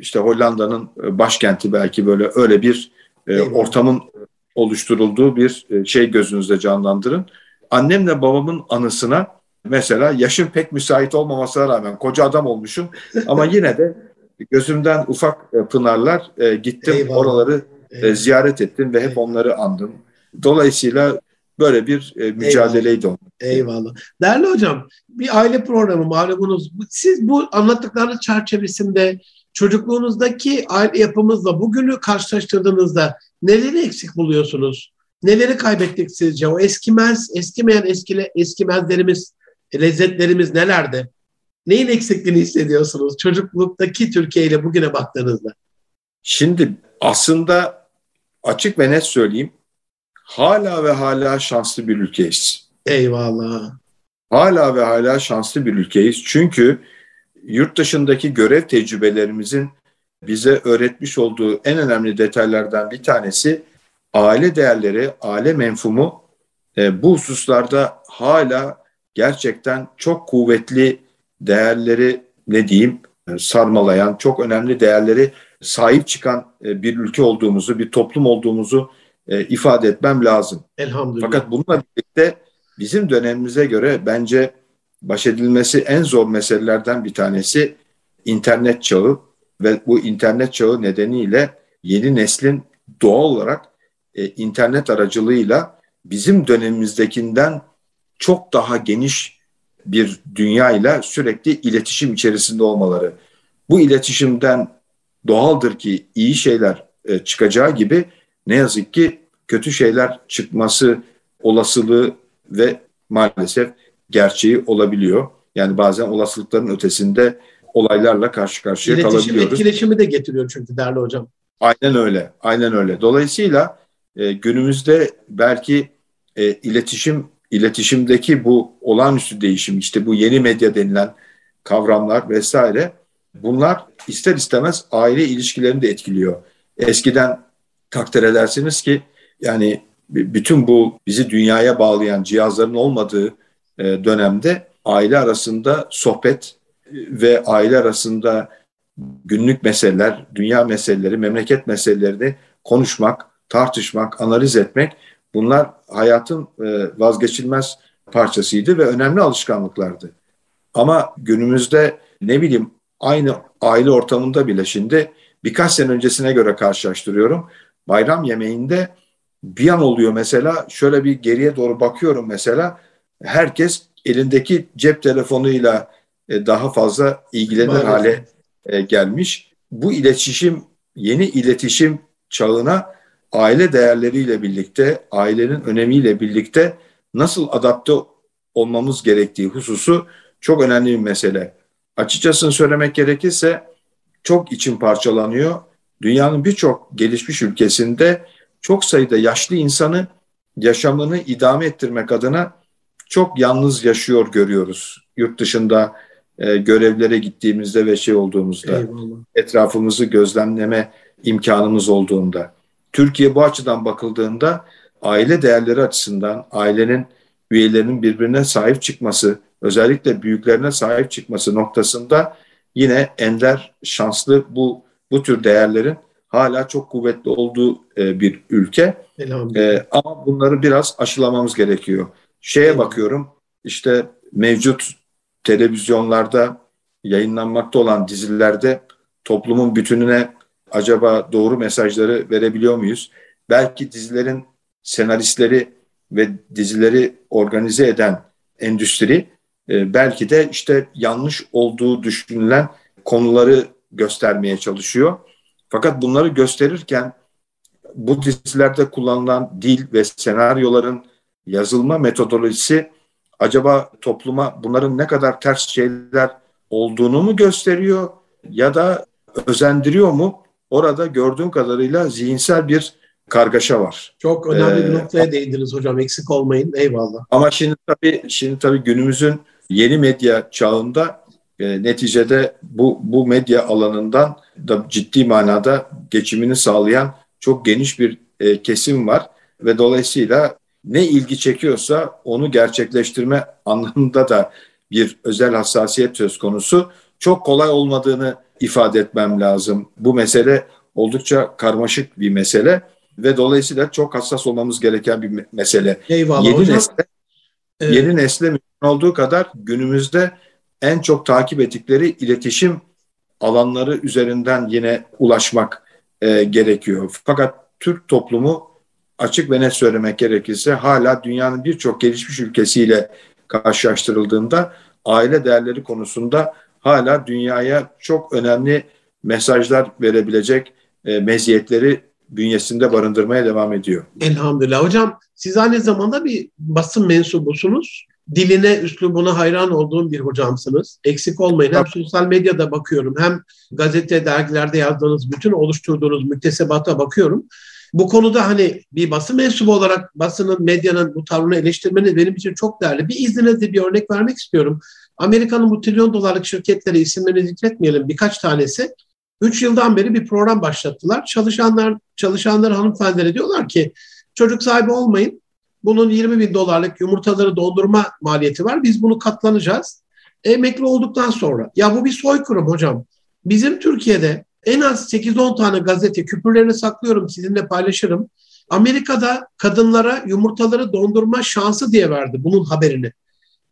işte Hollanda'nın e, başkenti belki böyle öyle bir e, ortamın oluşturulduğu bir e, şey gözünüzde canlandırın. Annemle babamın anısına mesela yaşım pek müsait olmamasına rağmen koca adam olmuşum ama yine de gözümden ufak e, pınarlar e, gittim Eyvallah. oraları e, ziyaret ettim ve hep onları andım. Dolayısıyla böyle bir e, mücadeleydi Eyvallah. o. Eyvallah. Değerli hocam bir aile programı malumunuz. Siz bu anlattıklarınız çerçevesinde çocukluğunuzdaki aile yapımızla bugünü karşılaştırdığınızda neleri eksik buluyorsunuz? Neleri kaybettik sizce? O eskimez, eskimeyen eskile, eskimezlerimiz, lezzetlerimiz nelerde? Neyin eksikliğini hissediyorsunuz çocukluktaki Türkiye ile bugüne baktığınızda? Şimdi aslında açık ve net söyleyeyim hala ve hala şanslı bir ülkeyiz. Eyvallah. Hala ve hala şanslı bir ülkeyiz. Çünkü yurt dışındaki görev tecrübelerimizin bize öğretmiş olduğu en önemli detaylardan bir tanesi aile değerleri, aile menfumu e, bu hususlarda hala gerçekten çok kuvvetli değerleri ne diyeyim sarmalayan, çok önemli değerleri sahip çıkan e, bir ülke olduğumuzu, bir toplum olduğumuzu e, ifade etmem lazım. Elhamdülillah. Fakat bununla birlikte bizim dönemimize göre bence baş edilmesi en zor meselelerden bir tanesi internet çağı ve bu internet çağı nedeniyle yeni neslin doğal olarak e, internet aracılığıyla bizim dönemimizdekinden çok daha geniş bir dünya ile sürekli iletişim içerisinde olmaları. Bu iletişimden doğaldır ki iyi şeyler e, çıkacağı gibi ne yazık ki kötü şeyler çıkması olasılığı ve maalesef gerçeği olabiliyor. Yani bazen olasılıkların ötesinde olaylarla karşı karşıya İletişim, kalabiliyoruz. Etkileşimi de getiriyor çünkü değerli hocam. Aynen öyle, aynen öyle. Dolayısıyla e, günümüzde belki e, iletişim, iletişimdeki bu olağanüstü değişim, işte bu yeni medya denilen kavramlar vesaire, bunlar ister istemez aile ilişkilerini de etkiliyor. Eskiden takdir edersiniz ki yani bütün bu bizi dünyaya bağlayan cihazların olmadığı dönemde aile arasında sohbet ve aile arasında günlük meseleler, dünya meseleleri, memleket meselelerini konuşmak, tartışmak, analiz etmek bunlar hayatın e, vazgeçilmez parçasıydı ve önemli alışkanlıklardı. Ama günümüzde ne bileyim aynı aile ortamında bile şimdi birkaç sene öncesine göre karşılaştırıyorum. Bayram yemeğinde bir an oluyor mesela şöyle bir geriye doğru bakıyorum mesela herkes elindeki cep telefonuyla e, daha fazla ilgilenir Maalesef. hale e, gelmiş. Bu iletişim yeni iletişim çağına aile değerleriyle birlikte, ailenin önemiyle birlikte nasıl adapte olmamız gerektiği hususu çok önemli bir mesele. Açıkçası söylemek gerekirse çok içim parçalanıyor. Dünyanın birçok gelişmiş ülkesinde çok sayıda yaşlı insanı yaşamını idame ettirmek adına çok yalnız yaşıyor görüyoruz. Yurt dışında e, görevlere gittiğimizde ve şey olduğumuzda Eyvallah. etrafımızı gözlemleme imkanımız olduğunda. Türkiye bu açıdan bakıldığında aile değerleri açısından ailenin üyelerinin birbirine sahip çıkması, özellikle büyüklerine sahip çıkması noktasında yine ender şanslı bu bu tür değerlerin hala çok kuvvetli olduğu e, bir ülke. E, ama bunları biraz aşılamamız gerekiyor. Şeye bakıyorum işte mevcut televizyonlarda yayınlanmakta olan dizilerde toplumun bütününe acaba doğru mesajları verebiliyor muyuz? Belki dizilerin senaristleri ve dizileri organize eden endüstri e, belki de işte yanlış olduğu düşünülen konuları göstermeye çalışıyor. Fakat bunları gösterirken bu dizilerde kullanılan dil ve senaryoların yazılma metodolojisi acaba topluma bunların ne kadar ters şeyler olduğunu mu gösteriyor ya da özendiriyor mu? Orada gördüğüm kadarıyla zihinsel bir kargaşa var. Çok önemli ee, bir noktaya değindiniz hocam. Eksik olmayın. Eyvallah. Ama şimdi tabii şimdi tabii günümüzün yeni medya çağında e, neticede bu bu medya alanından da ciddi manada geçimini sağlayan çok geniş bir e, kesim var ve dolayısıyla ne ilgi çekiyorsa onu gerçekleştirme anlamında da bir özel hassasiyet söz konusu. Çok kolay olmadığını ifade etmem lazım. Bu mesele oldukça karmaşık bir mesele ve dolayısıyla çok hassas olmamız gereken bir mesele. Eyvallah yeni hocam. Nesle, evet. Yeni nesle mümkün olduğu kadar günümüzde en çok takip ettikleri iletişim alanları üzerinden yine ulaşmak e, gerekiyor. Fakat Türk toplumu açık ve net söylemek gerekirse hala dünyanın birçok gelişmiş ülkesiyle karşılaştırıldığında aile değerleri konusunda hala dünyaya çok önemli mesajlar verebilecek e, meziyetleri bünyesinde barındırmaya devam ediyor. Elhamdülillah. Hocam siz aynı zamanda bir basın mensubusunuz. Diline, üslubuna hayran olduğum bir hocamsınız. Eksik olmayın. Hem sosyal medyada bakıyorum hem gazete, dergilerde yazdığınız, bütün oluşturduğunuz müktesebata bakıyorum. Bu konuda hani bir basın mensubu olarak basının, medyanın bu tavrını eleştirmeniz benim için çok değerli. Bir izninizle bir örnek vermek istiyorum. Amerika'nın bu trilyon dolarlık şirketleri isimlerini zikretmeyelim birkaç tanesi. Üç yıldan beri bir program başlattılar. Çalışanlar, çalışanlar hanımefendilere diyorlar ki çocuk sahibi olmayın. Bunun 20 bin dolarlık yumurtaları dondurma maliyeti var. Biz bunu katlanacağız. Emekli olduktan sonra. Ya bu bir soykırım hocam. Bizim Türkiye'de en az 8-10 tane gazete küpürlerini saklıyorum sizinle paylaşırım. Amerika'da kadınlara yumurtaları dondurma şansı diye verdi bunun haberini.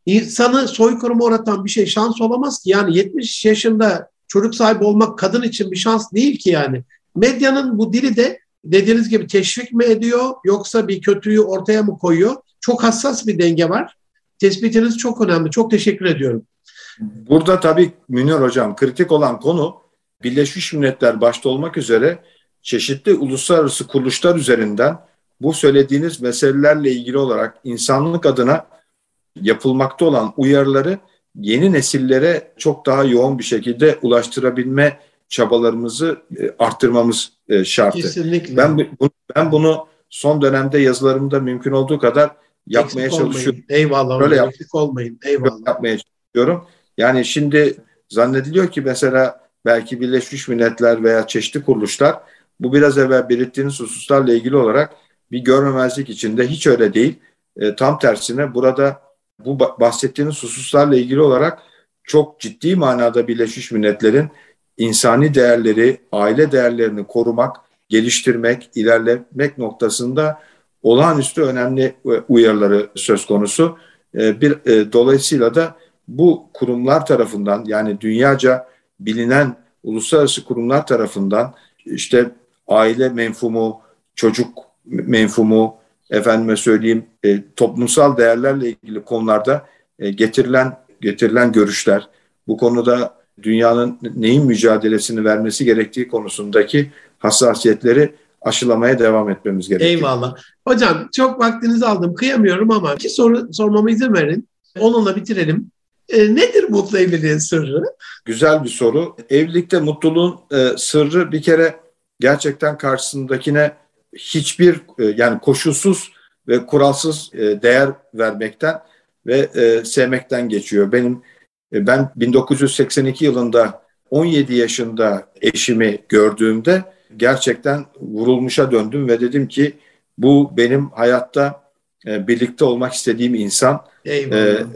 İnsanı soykırıma uğratan bir şey şans olamaz ki. Yani 70 yaşında çocuk sahibi olmak kadın için bir şans değil ki yani. Medyanın bu dili de dediğiniz gibi teşvik mi ediyor yoksa bir kötüyü ortaya mı koyuyor? Çok hassas bir denge var. Tespitiniz çok önemli. Çok teşekkür ediyorum. Burada tabii Münir Hocam kritik olan konu Birleşmiş Milletler başta olmak üzere çeşitli uluslararası kuruluşlar üzerinden bu söylediğiniz meselelerle ilgili olarak insanlık adına yapılmakta olan uyarıları yeni nesillere çok daha yoğun bir şekilde ulaştırabilme çabalarımızı e, arttırmamız e, şartı. Kesinlikle. Ben bunu, ben bunu son dönemde yazılarımda mümkün olduğu kadar yapmaya eksik çalışıyorum. Olmayın. Eyvallah. Böyle Böyle yap- eksik olmayın. Eyvallah. Yapmaya çalışıyorum. Yani şimdi zannediliyor ki mesela belki Birleşmiş Milletler veya çeşitli kuruluşlar bu biraz evvel belirttiğiniz hususlarla ilgili olarak bir görmemezlik içinde hiç öyle değil. E, tam tersine burada bu ba- bahsettiğiniz hususlarla ilgili olarak çok ciddi manada Birleşmiş Milletler'in insani değerleri, aile değerlerini korumak, geliştirmek, ilerlemek noktasında olağanüstü önemli uyarıları söz konusu. E, Bir e, dolayısıyla da bu kurumlar tarafından yani dünyaca bilinen uluslararası kurumlar tarafından işte aile menfumu, çocuk menfumu, efendime söyleyeyim e, toplumsal değerlerle ilgili konularda e, getirilen getirilen görüşler, bu konuda dünyanın neyin mücadelesini vermesi gerektiği konusundaki hassasiyetleri aşılamaya devam etmemiz gerekiyor. Eyvallah. Hocam çok vaktinizi aldım. Kıyamıyorum ama iki soru sormama izin verin. Onunla bitirelim. E, nedir mutlu evliliğin sırrı? Güzel bir soru. Evlilikte mutluluğun e, sırrı bir kere gerçekten karşısındakine hiçbir e, yani koşulsuz ve kuralsız e, değer vermekten ve e, sevmekten geçiyor. Benim e, ben 1982 yılında 17 yaşında eşimi gördüğümde gerçekten vurulmuşa döndüm ve dedim ki bu benim hayatta e, birlikte olmak istediğim insan. Eyvallah. E,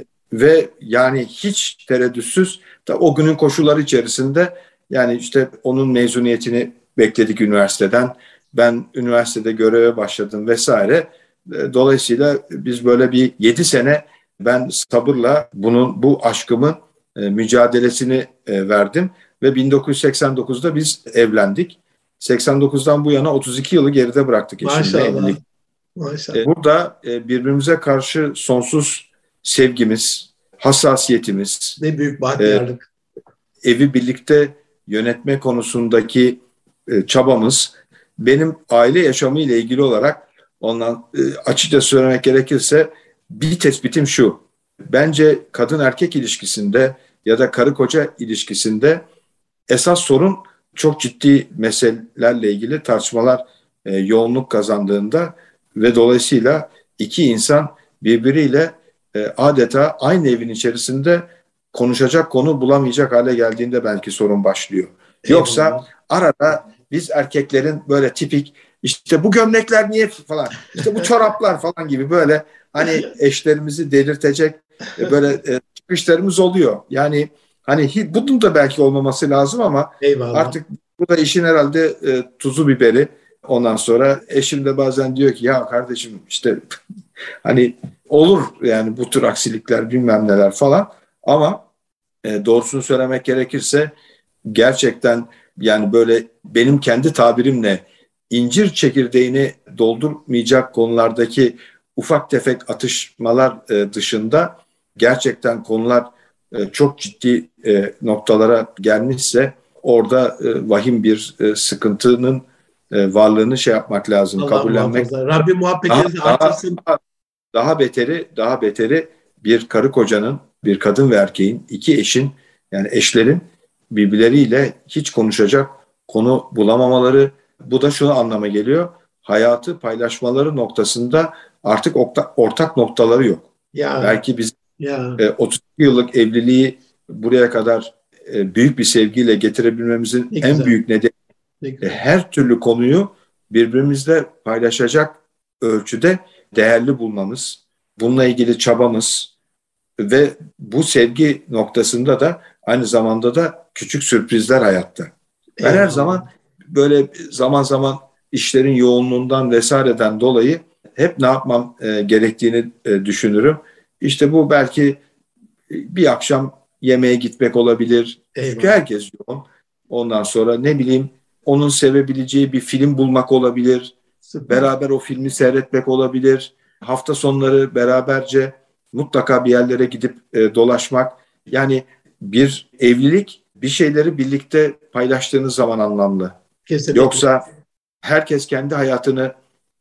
ve yani hiç tereddütsüz da o günün koşulları içerisinde yani işte onun mezuniyetini bekledik üniversiteden. Ben üniversitede göreve başladım vesaire. E, Dolayısıyla biz böyle bir 7 sene ben sabırla bunun bu aşkımın e, mücadelesini e, verdim ve 1989'da biz evlendik. 89'dan bu yana 32 yılı geride bıraktık eşimle Maşallah. evlilik. Maşallah. Burada birbirimize karşı sonsuz sevgimiz, hassasiyetimiz, ne büyük bahtiyarlık. evi birlikte yönetme konusundaki e, çabamız benim aile yaşamı ile ilgili olarak ondan e, açıkça söylemek gerekirse bir tespitim şu. Bence kadın erkek ilişkisinde ya da karı koca ilişkisinde esas sorun çok ciddi meselelerle ilgili tartışmalar e, yoğunluk kazandığında ve dolayısıyla iki insan birbiriyle e, adeta aynı evin içerisinde konuşacak konu bulamayacak hale geldiğinde belki sorun başlıyor. Yoksa arada biz erkeklerin böyle tipik işte bu gömlekler niye falan işte bu çoraplar falan gibi böyle hani eşlerimizi delirtecek e, böyle e, çıkışlarımız oluyor. Yani hani bunun da belki olmaması lazım ama Eyvallah. artık bu da işin herhalde e, tuzu biberi. Ondan sonra eşim de bazen diyor ki ya kardeşim işte hani olur yani bu tür aksilikler bilmem neler falan ama e, doğrusunu söylemek gerekirse gerçekten yani böyle benim kendi tabirimle incir çekirdeğini doldurmayacak konulardaki ufak tefek atışmalar e, dışında gerçekten konular e, çok ciddi e, noktalara gelmişse orada e, vahim bir e, sıkıntının e, varlığını şey yapmak lazım, Allah kabullenmek. muhafaza. Rabbim muhabbetinizi Daha- daha- artırsın. Daha beteri, daha beteri bir karı kocanın, bir kadın ve erkeğin, iki eşin yani eşlerin birbirleriyle hiç konuşacak konu bulamamaları. Bu da şunu anlama geliyor. Hayatı paylaşmaları noktasında artık orta- ortak noktaları yok. Ya, Belki biz ya. e, 32 yıllık evliliği buraya kadar e, büyük bir sevgiyle getirebilmemizin Ne en güzel. büyük nedeni Ne e, güzel. her türlü konuyu birbirimizle paylaşacak ölçüde değerli bulmamız, bununla ilgili çabamız ve bu sevgi noktasında da aynı zamanda da küçük sürprizler hayatta. Ben her zaman böyle zaman zaman işlerin yoğunluğundan vesaireden dolayı hep ne yapmam e, gerektiğini e, düşünürüm. İşte bu belki bir akşam yemeğe gitmek olabilir. Eyvallah. Çünkü herkes yoğun. Ondan sonra ne bileyim onun sevebileceği bir film bulmak olabilir. Beraber o filmi seyretmek olabilir. Hafta sonları beraberce mutlaka bir yerlere gidip e, dolaşmak. Yani bir evlilik bir şeyleri birlikte paylaştığınız zaman anlamlı. Kesinlikle. Yoksa herkes kendi hayatını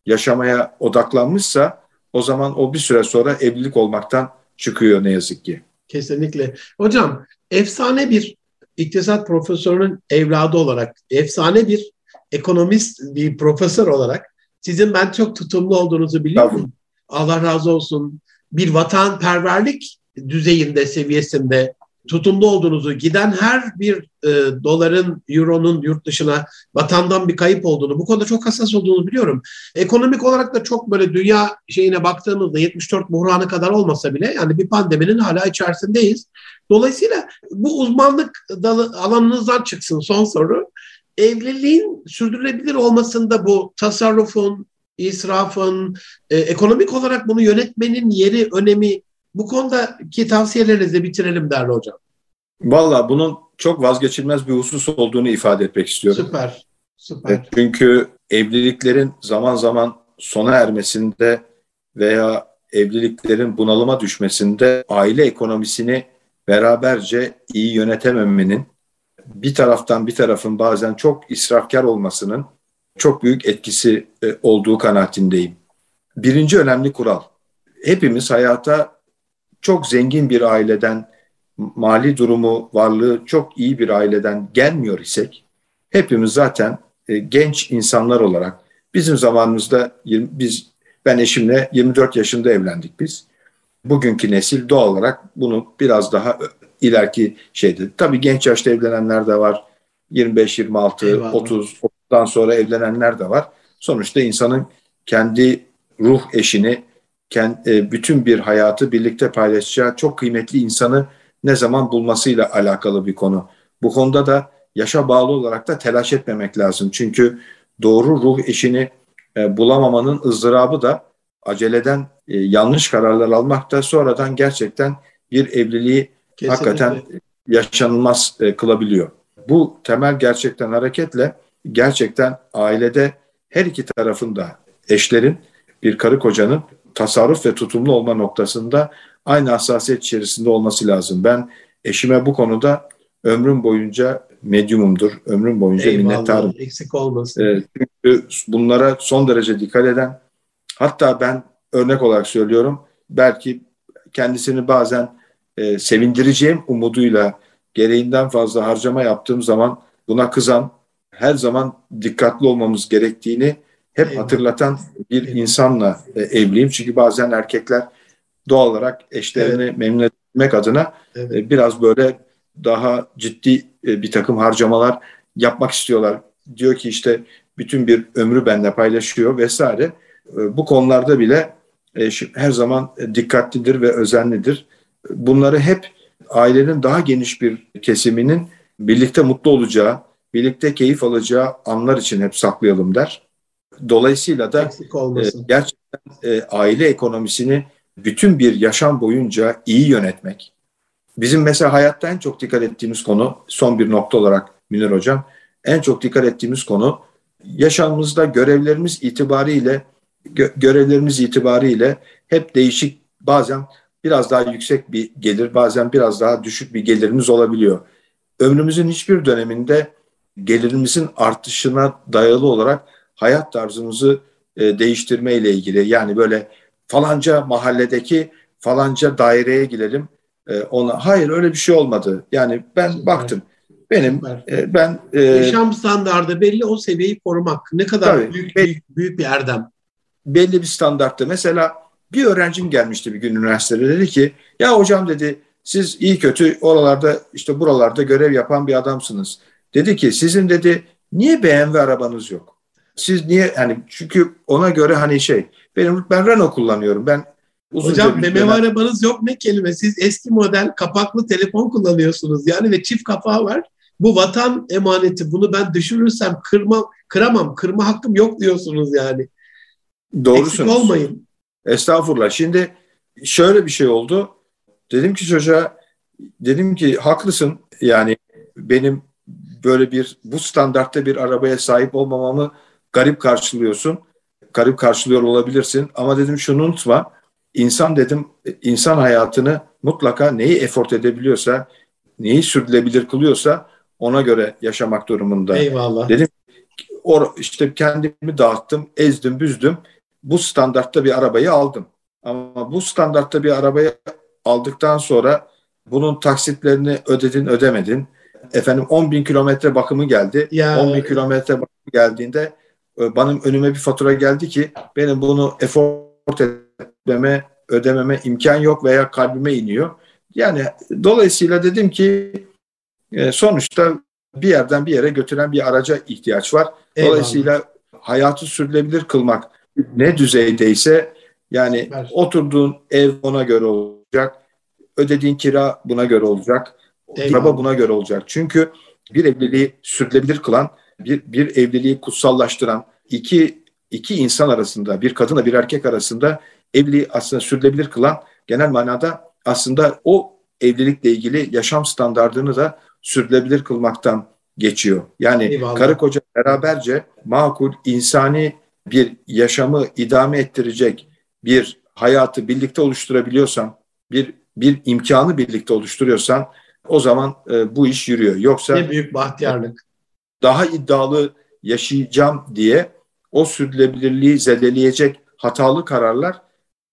yaşamaya odaklanmışsa o zaman o bir süre sonra evlilik olmaktan çıkıyor ne yazık ki. Kesinlikle. Hocam efsane bir iktisat profesörünün evladı olarak, efsane bir ekonomist bir profesör olarak sizin ben çok tutumlu olduğunuzu biliyorum. Allah razı olsun. Bir vatanperverlik düzeyinde, seviyesinde tutumlu olduğunuzu, giden her bir e, doların, euronun yurt dışına vatandan bir kayıp olduğunu, bu konuda çok hassas olduğunu biliyorum. Ekonomik olarak da çok böyle dünya şeyine baktığımızda 74 buhranı kadar olmasa bile yani bir pandeminin hala içerisindeyiz. Dolayısıyla bu uzmanlık dalı, alanınızdan çıksın son soru. Evliliğin sürdürülebilir olmasında bu tasarrufun, israfın, e, ekonomik olarak bunu yönetmenin yeri, önemi bu konudaki tavsiyelerinizi bitirelim değerli hocam. Valla bunun çok vazgeçilmez bir husus olduğunu ifade etmek istiyorum. Süper, süper. Çünkü evliliklerin zaman zaman sona ermesinde veya evliliklerin bunalıma düşmesinde aile ekonomisini beraberce iyi yönetememenin bir taraftan bir tarafın bazen çok israfkar olmasının çok büyük etkisi e, olduğu kanaatindeyim. Birinci önemli kural. Hepimiz hayata çok zengin bir aileden, mali durumu, varlığı çok iyi bir aileden gelmiyor isek, hepimiz zaten e, genç insanlar olarak bizim zamanımızda biz ben eşimle 24 yaşında evlendik biz. Bugünkü nesil doğal olarak bunu biraz daha ileriki şeydi. Tabii genç yaşta evlenenler de var. 25, 26, Eyvallah. 30, 30'dan sonra evlenenler de var. Sonuçta insanın kendi ruh eşini e, bütün bir hayatı birlikte paylaşacağı çok kıymetli insanı ne zaman bulmasıyla alakalı bir konu. Bu konuda da yaşa bağlı olarak da telaş etmemek lazım. Çünkü doğru ruh eşini e, bulamamanın ızdırabı da aceleden e, yanlış kararlar almak da sonradan gerçekten bir evliliği Kesinlikle. hakikaten yaşanılmaz kılabiliyor. Bu temel gerçekten hareketle gerçekten ailede her iki tarafında eşlerin bir karı kocanın tasarruf ve tutumlu olma noktasında aynı hassasiyet içerisinde olması lazım. Ben eşime bu konuda ömrüm boyunca medyumumdur. Ömrüm boyunca Eyvallah, minnettarım. Eksik olmasın. E, çünkü bunlara son derece dikkat eden hatta ben örnek olarak söylüyorum belki kendisini bazen e, sevindireceğim umuduyla gereğinden fazla harcama yaptığım zaman buna kızan her zaman dikkatli olmamız gerektiğini hep hatırlatan bir insanla e, evliyim. Çünkü bazen erkekler doğal olarak eşlerini evet. memnun etmek adına evet. e, biraz böyle daha ciddi e, bir takım harcamalar yapmak istiyorlar. Diyor ki işte bütün bir ömrü benimle paylaşıyor vesaire. E, bu konularda bile e, her zaman dikkatlidir ve özenlidir. Bunları hep ailenin daha geniş bir kesiminin birlikte mutlu olacağı, birlikte keyif alacağı anlar için hep saklayalım der. Dolayısıyla da e, gerçekten e, aile ekonomisini bütün bir yaşam boyunca iyi yönetmek. Bizim mesela hayatta en çok dikkat ettiğimiz konu, son bir nokta olarak Münir Hocam, en çok dikkat ettiğimiz konu yaşamımızda görevlerimiz itibariyle gö görevlerimiz itibariyle hep değişik bazen biraz daha yüksek bir gelir bazen biraz daha düşük bir gelirimiz olabiliyor. Ömrümüzün hiçbir döneminde gelirimizin artışına dayalı olarak hayat tarzımızı e, değiştirme ile ilgili. Yani böyle falanca mahalledeki falanca daireye girelim. E, ona hayır öyle bir şey olmadı. Yani ben baktım. Benim e, ben e, yaşam standardı belli o seviyeyi korumak ne kadar tabii, büyük, büyük büyük bir erdem. Belli bir standartta. Mesela bir öğrencim gelmişti bir gün üniversitede dedi ki ya hocam dedi siz iyi kötü oralarda işte buralarda görev yapan bir adamsınız. Dedi ki sizin dedi niye BMW arabanız yok? Siz niye hani çünkü ona göre hani şey benim ben Renault kullanıyorum. Ben uzun Hocam BMW arabanız yok ne kelime. Siz eski model kapaklı telefon kullanıyorsunuz yani ve çift kapağı var. Bu vatan emaneti. Bunu ben düşürürsem kırmam, kıramam. Kırma hakkım yok diyorsunuz yani. Doğrusunuz. Eksik olmayın. Estağfurullah. Şimdi şöyle bir şey oldu. Dedim ki çocuğa dedim ki haklısın. Yani benim böyle bir bu standartta bir arabaya sahip olmamamı garip karşılıyorsun. Garip karşılıyor olabilirsin ama dedim şunu unutma. İnsan dedim insan hayatını mutlaka neyi efort edebiliyorsa, neyi sürdürülebilir kılıyorsa ona göre yaşamak durumunda. Eyvallah. Dedim or, işte kendimi dağıttım, ezdim, büzdüm. Bu standartta bir arabayı aldım. Ama bu standartta bir arabayı aldıktan sonra bunun taksitlerini ödedin, ödemedin. Efendim 10 bin kilometre bakımı geldi. Ya. 10 bin kilometre bakımı geldiğinde e, benim önüme bir fatura geldi ki benim bunu effort etmeme, ödememe imkan yok veya kalbime iniyor. Yani dolayısıyla dedim ki e, sonuçta bir yerden bir yere götüren bir araca ihtiyaç var. Dolayısıyla Eyvallah. hayatı sürdürülebilir kılmak ne düzeydeyse yani Ver. oturduğun ev ona göre olacak, ödediğin kira buna göre olacak, araba buna göre olacak. Çünkü bir evliliği sürdürülebilir kılan, bir, bir evliliği kutsallaştıran iki, iki insan arasında, bir kadınla bir erkek arasında evliliği aslında sürdürülebilir kılan genel manada aslında o evlilikle ilgili yaşam standartını da sürdürülebilir kılmaktan geçiyor. Yani Eyvallah. karı koca beraberce makul, insani bir yaşamı idame ettirecek bir hayatı birlikte oluşturabiliyorsan, bir bir imkanı birlikte oluşturuyorsan o zaman e, bu iş yürüyor. Yoksa ne büyük bahtiyarlık. Daha iddialı yaşayacağım diye o sürdürülebilirliği zedeleyecek hatalı kararlar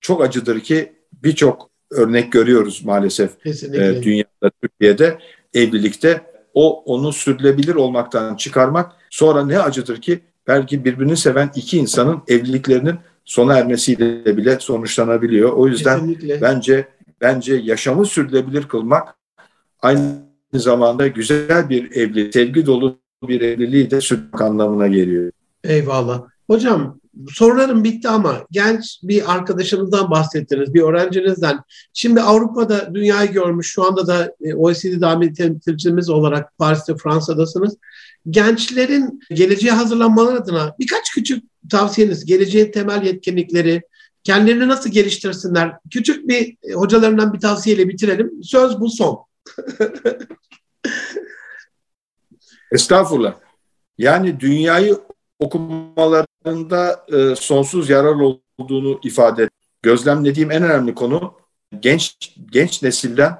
çok acıdır ki birçok örnek görüyoruz maalesef e, dünyada, Türkiye'de evlilikte o onu sürdürülebilir olmaktan çıkarmak sonra ne acıdır ki belki birbirini seven iki insanın evliliklerinin sona ermesiyle bile sonuçlanabiliyor. O yüzden Kesinlikle. bence bence yaşamı sürdürülebilir kılmak aynı zamanda güzel bir evlilik, sevgi dolu bir evliliği de sürdürmek anlamına geliyor. Eyvallah. Hocam sorularım bitti ama genç bir arkadaşınızdan bahsettiniz, bir öğrencinizden. Şimdi Avrupa'da dünyayı görmüş, şu anda da e, OECD daimi temsilcimiz olarak Paris'te, Fransa'dasınız. Gençlerin geleceğe hazırlanmaları adına birkaç küçük tavsiyeniz, geleceğin temel yetkinlikleri, kendilerini nasıl geliştirsinler? Küçük bir e, hocalarından bir tavsiyeyle bitirelim. Söz bu son. Estağfurullah. Yani dünyayı okumalarında e, sonsuz yarar olduğunu ifade et. Gözlemlediğim en önemli konu genç genç nesilden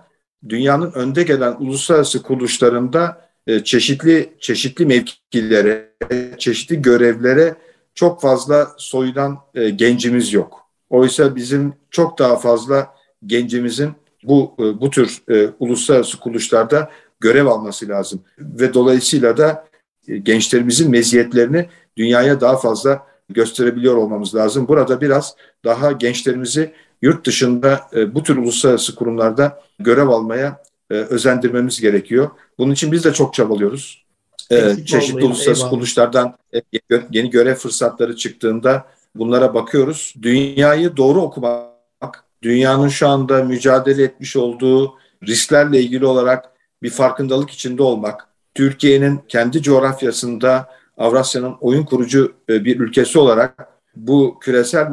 dünyanın önde gelen uluslararası kuruluşlarında çeşitli çeşitli mevkilere, çeşitli görevlere çok fazla soyulan e, gencimiz yok. Oysa bizim çok daha fazla gencimizin bu e, bu tür e, uluslararası kuruluşlarda görev alması lazım ve dolayısıyla da e, gençlerimizin meziyetlerini dünyaya daha fazla gösterebiliyor olmamız lazım. Burada biraz daha gençlerimizi yurt dışında e, bu tür uluslararası kurumlarda görev almaya e, özendirmemiz gerekiyor. Bunun için biz de çok çabalıyoruz. E, çeşitli uluslararası eyvallah. kuruluşlardan e, yeni görev fırsatları çıktığında bunlara bakıyoruz. Dünyayı doğru okumak, dünyanın şu anda mücadele etmiş olduğu risklerle ilgili olarak bir farkındalık içinde olmak, Türkiye'nin kendi coğrafyasında Avrasya'nın oyun kurucu e, bir ülkesi olarak bu küresel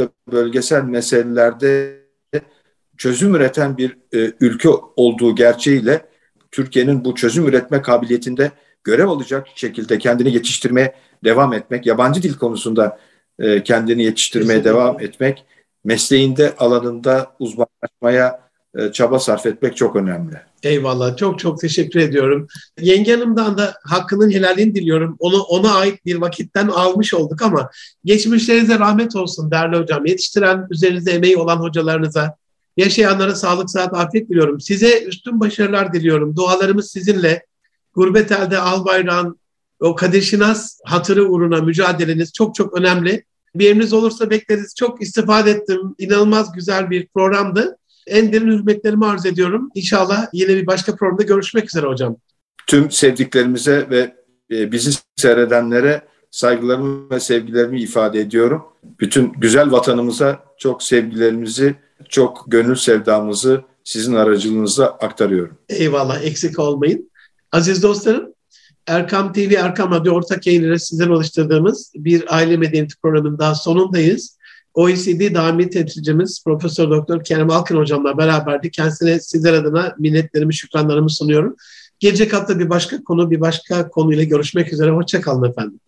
ve bölgesel meselelerde çözüm üreten bir e, ülke olduğu gerçeğiyle Türkiye'nin bu çözüm üretme kabiliyetinde görev alacak şekilde kendini yetiştirmeye devam etmek, yabancı dil konusunda e, kendini yetiştirmeye Kesinlikle. devam etmek, mesleğinde alanında uzmanlaşmaya e, çaba sarf etmek çok önemli. Eyvallah. Çok çok teşekkür ediyorum. Yenge Hanım'dan da hakkının helalini diliyorum. Onu ona ait bir vakitten almış olduk ama geçmişlerinize rahmet olsun değerli hocam. Yetiştiren, üzerinizde emeği olan hocalarınıza, yaşayanlara sağlık, saat, afiyet diliyorum. Size üstün başarılar diliyorum. Dualarımız sizinle. Gurbet elde al bayrağın o Kadir Şinas hatırı uğruna mücadeleniz çok çok önemli. Bir emriniz olursa bekleriz. Çok istifade ettim. İnanılmaz güzel bir programdı. En derin hürmetlerimi arz ediyorum. İnşallah yine bir başka programda görüşmek üzere hocam. Tüm sevdiklerimize ve e, bizi seyredenlere saygılarımı ve sevgilerimi ifade ediyorum. Bütün güzel vatanımıza çok sevgilerimizi, çok gönül sevdamızı sizin aracılığınızla aktarıyorum. Eyvallah eksik olmayın. Aziz dostlarım, Erkam TV, Erkam Radyo ortak yayınıyla sizler oluşturduğumuz bir aile medeniyeti programının daha sonundayız. OECD daimi temsilcimiz Profesör Doktor Kerem Alkın hocamla beraberdi. Kendisine sizler adına minnetlerimi, şükranlarımı sunuyorum. Gelecek hafta bir başka konu, bir başka konuyla görüşmek üzere. Hoşçakalın efendim.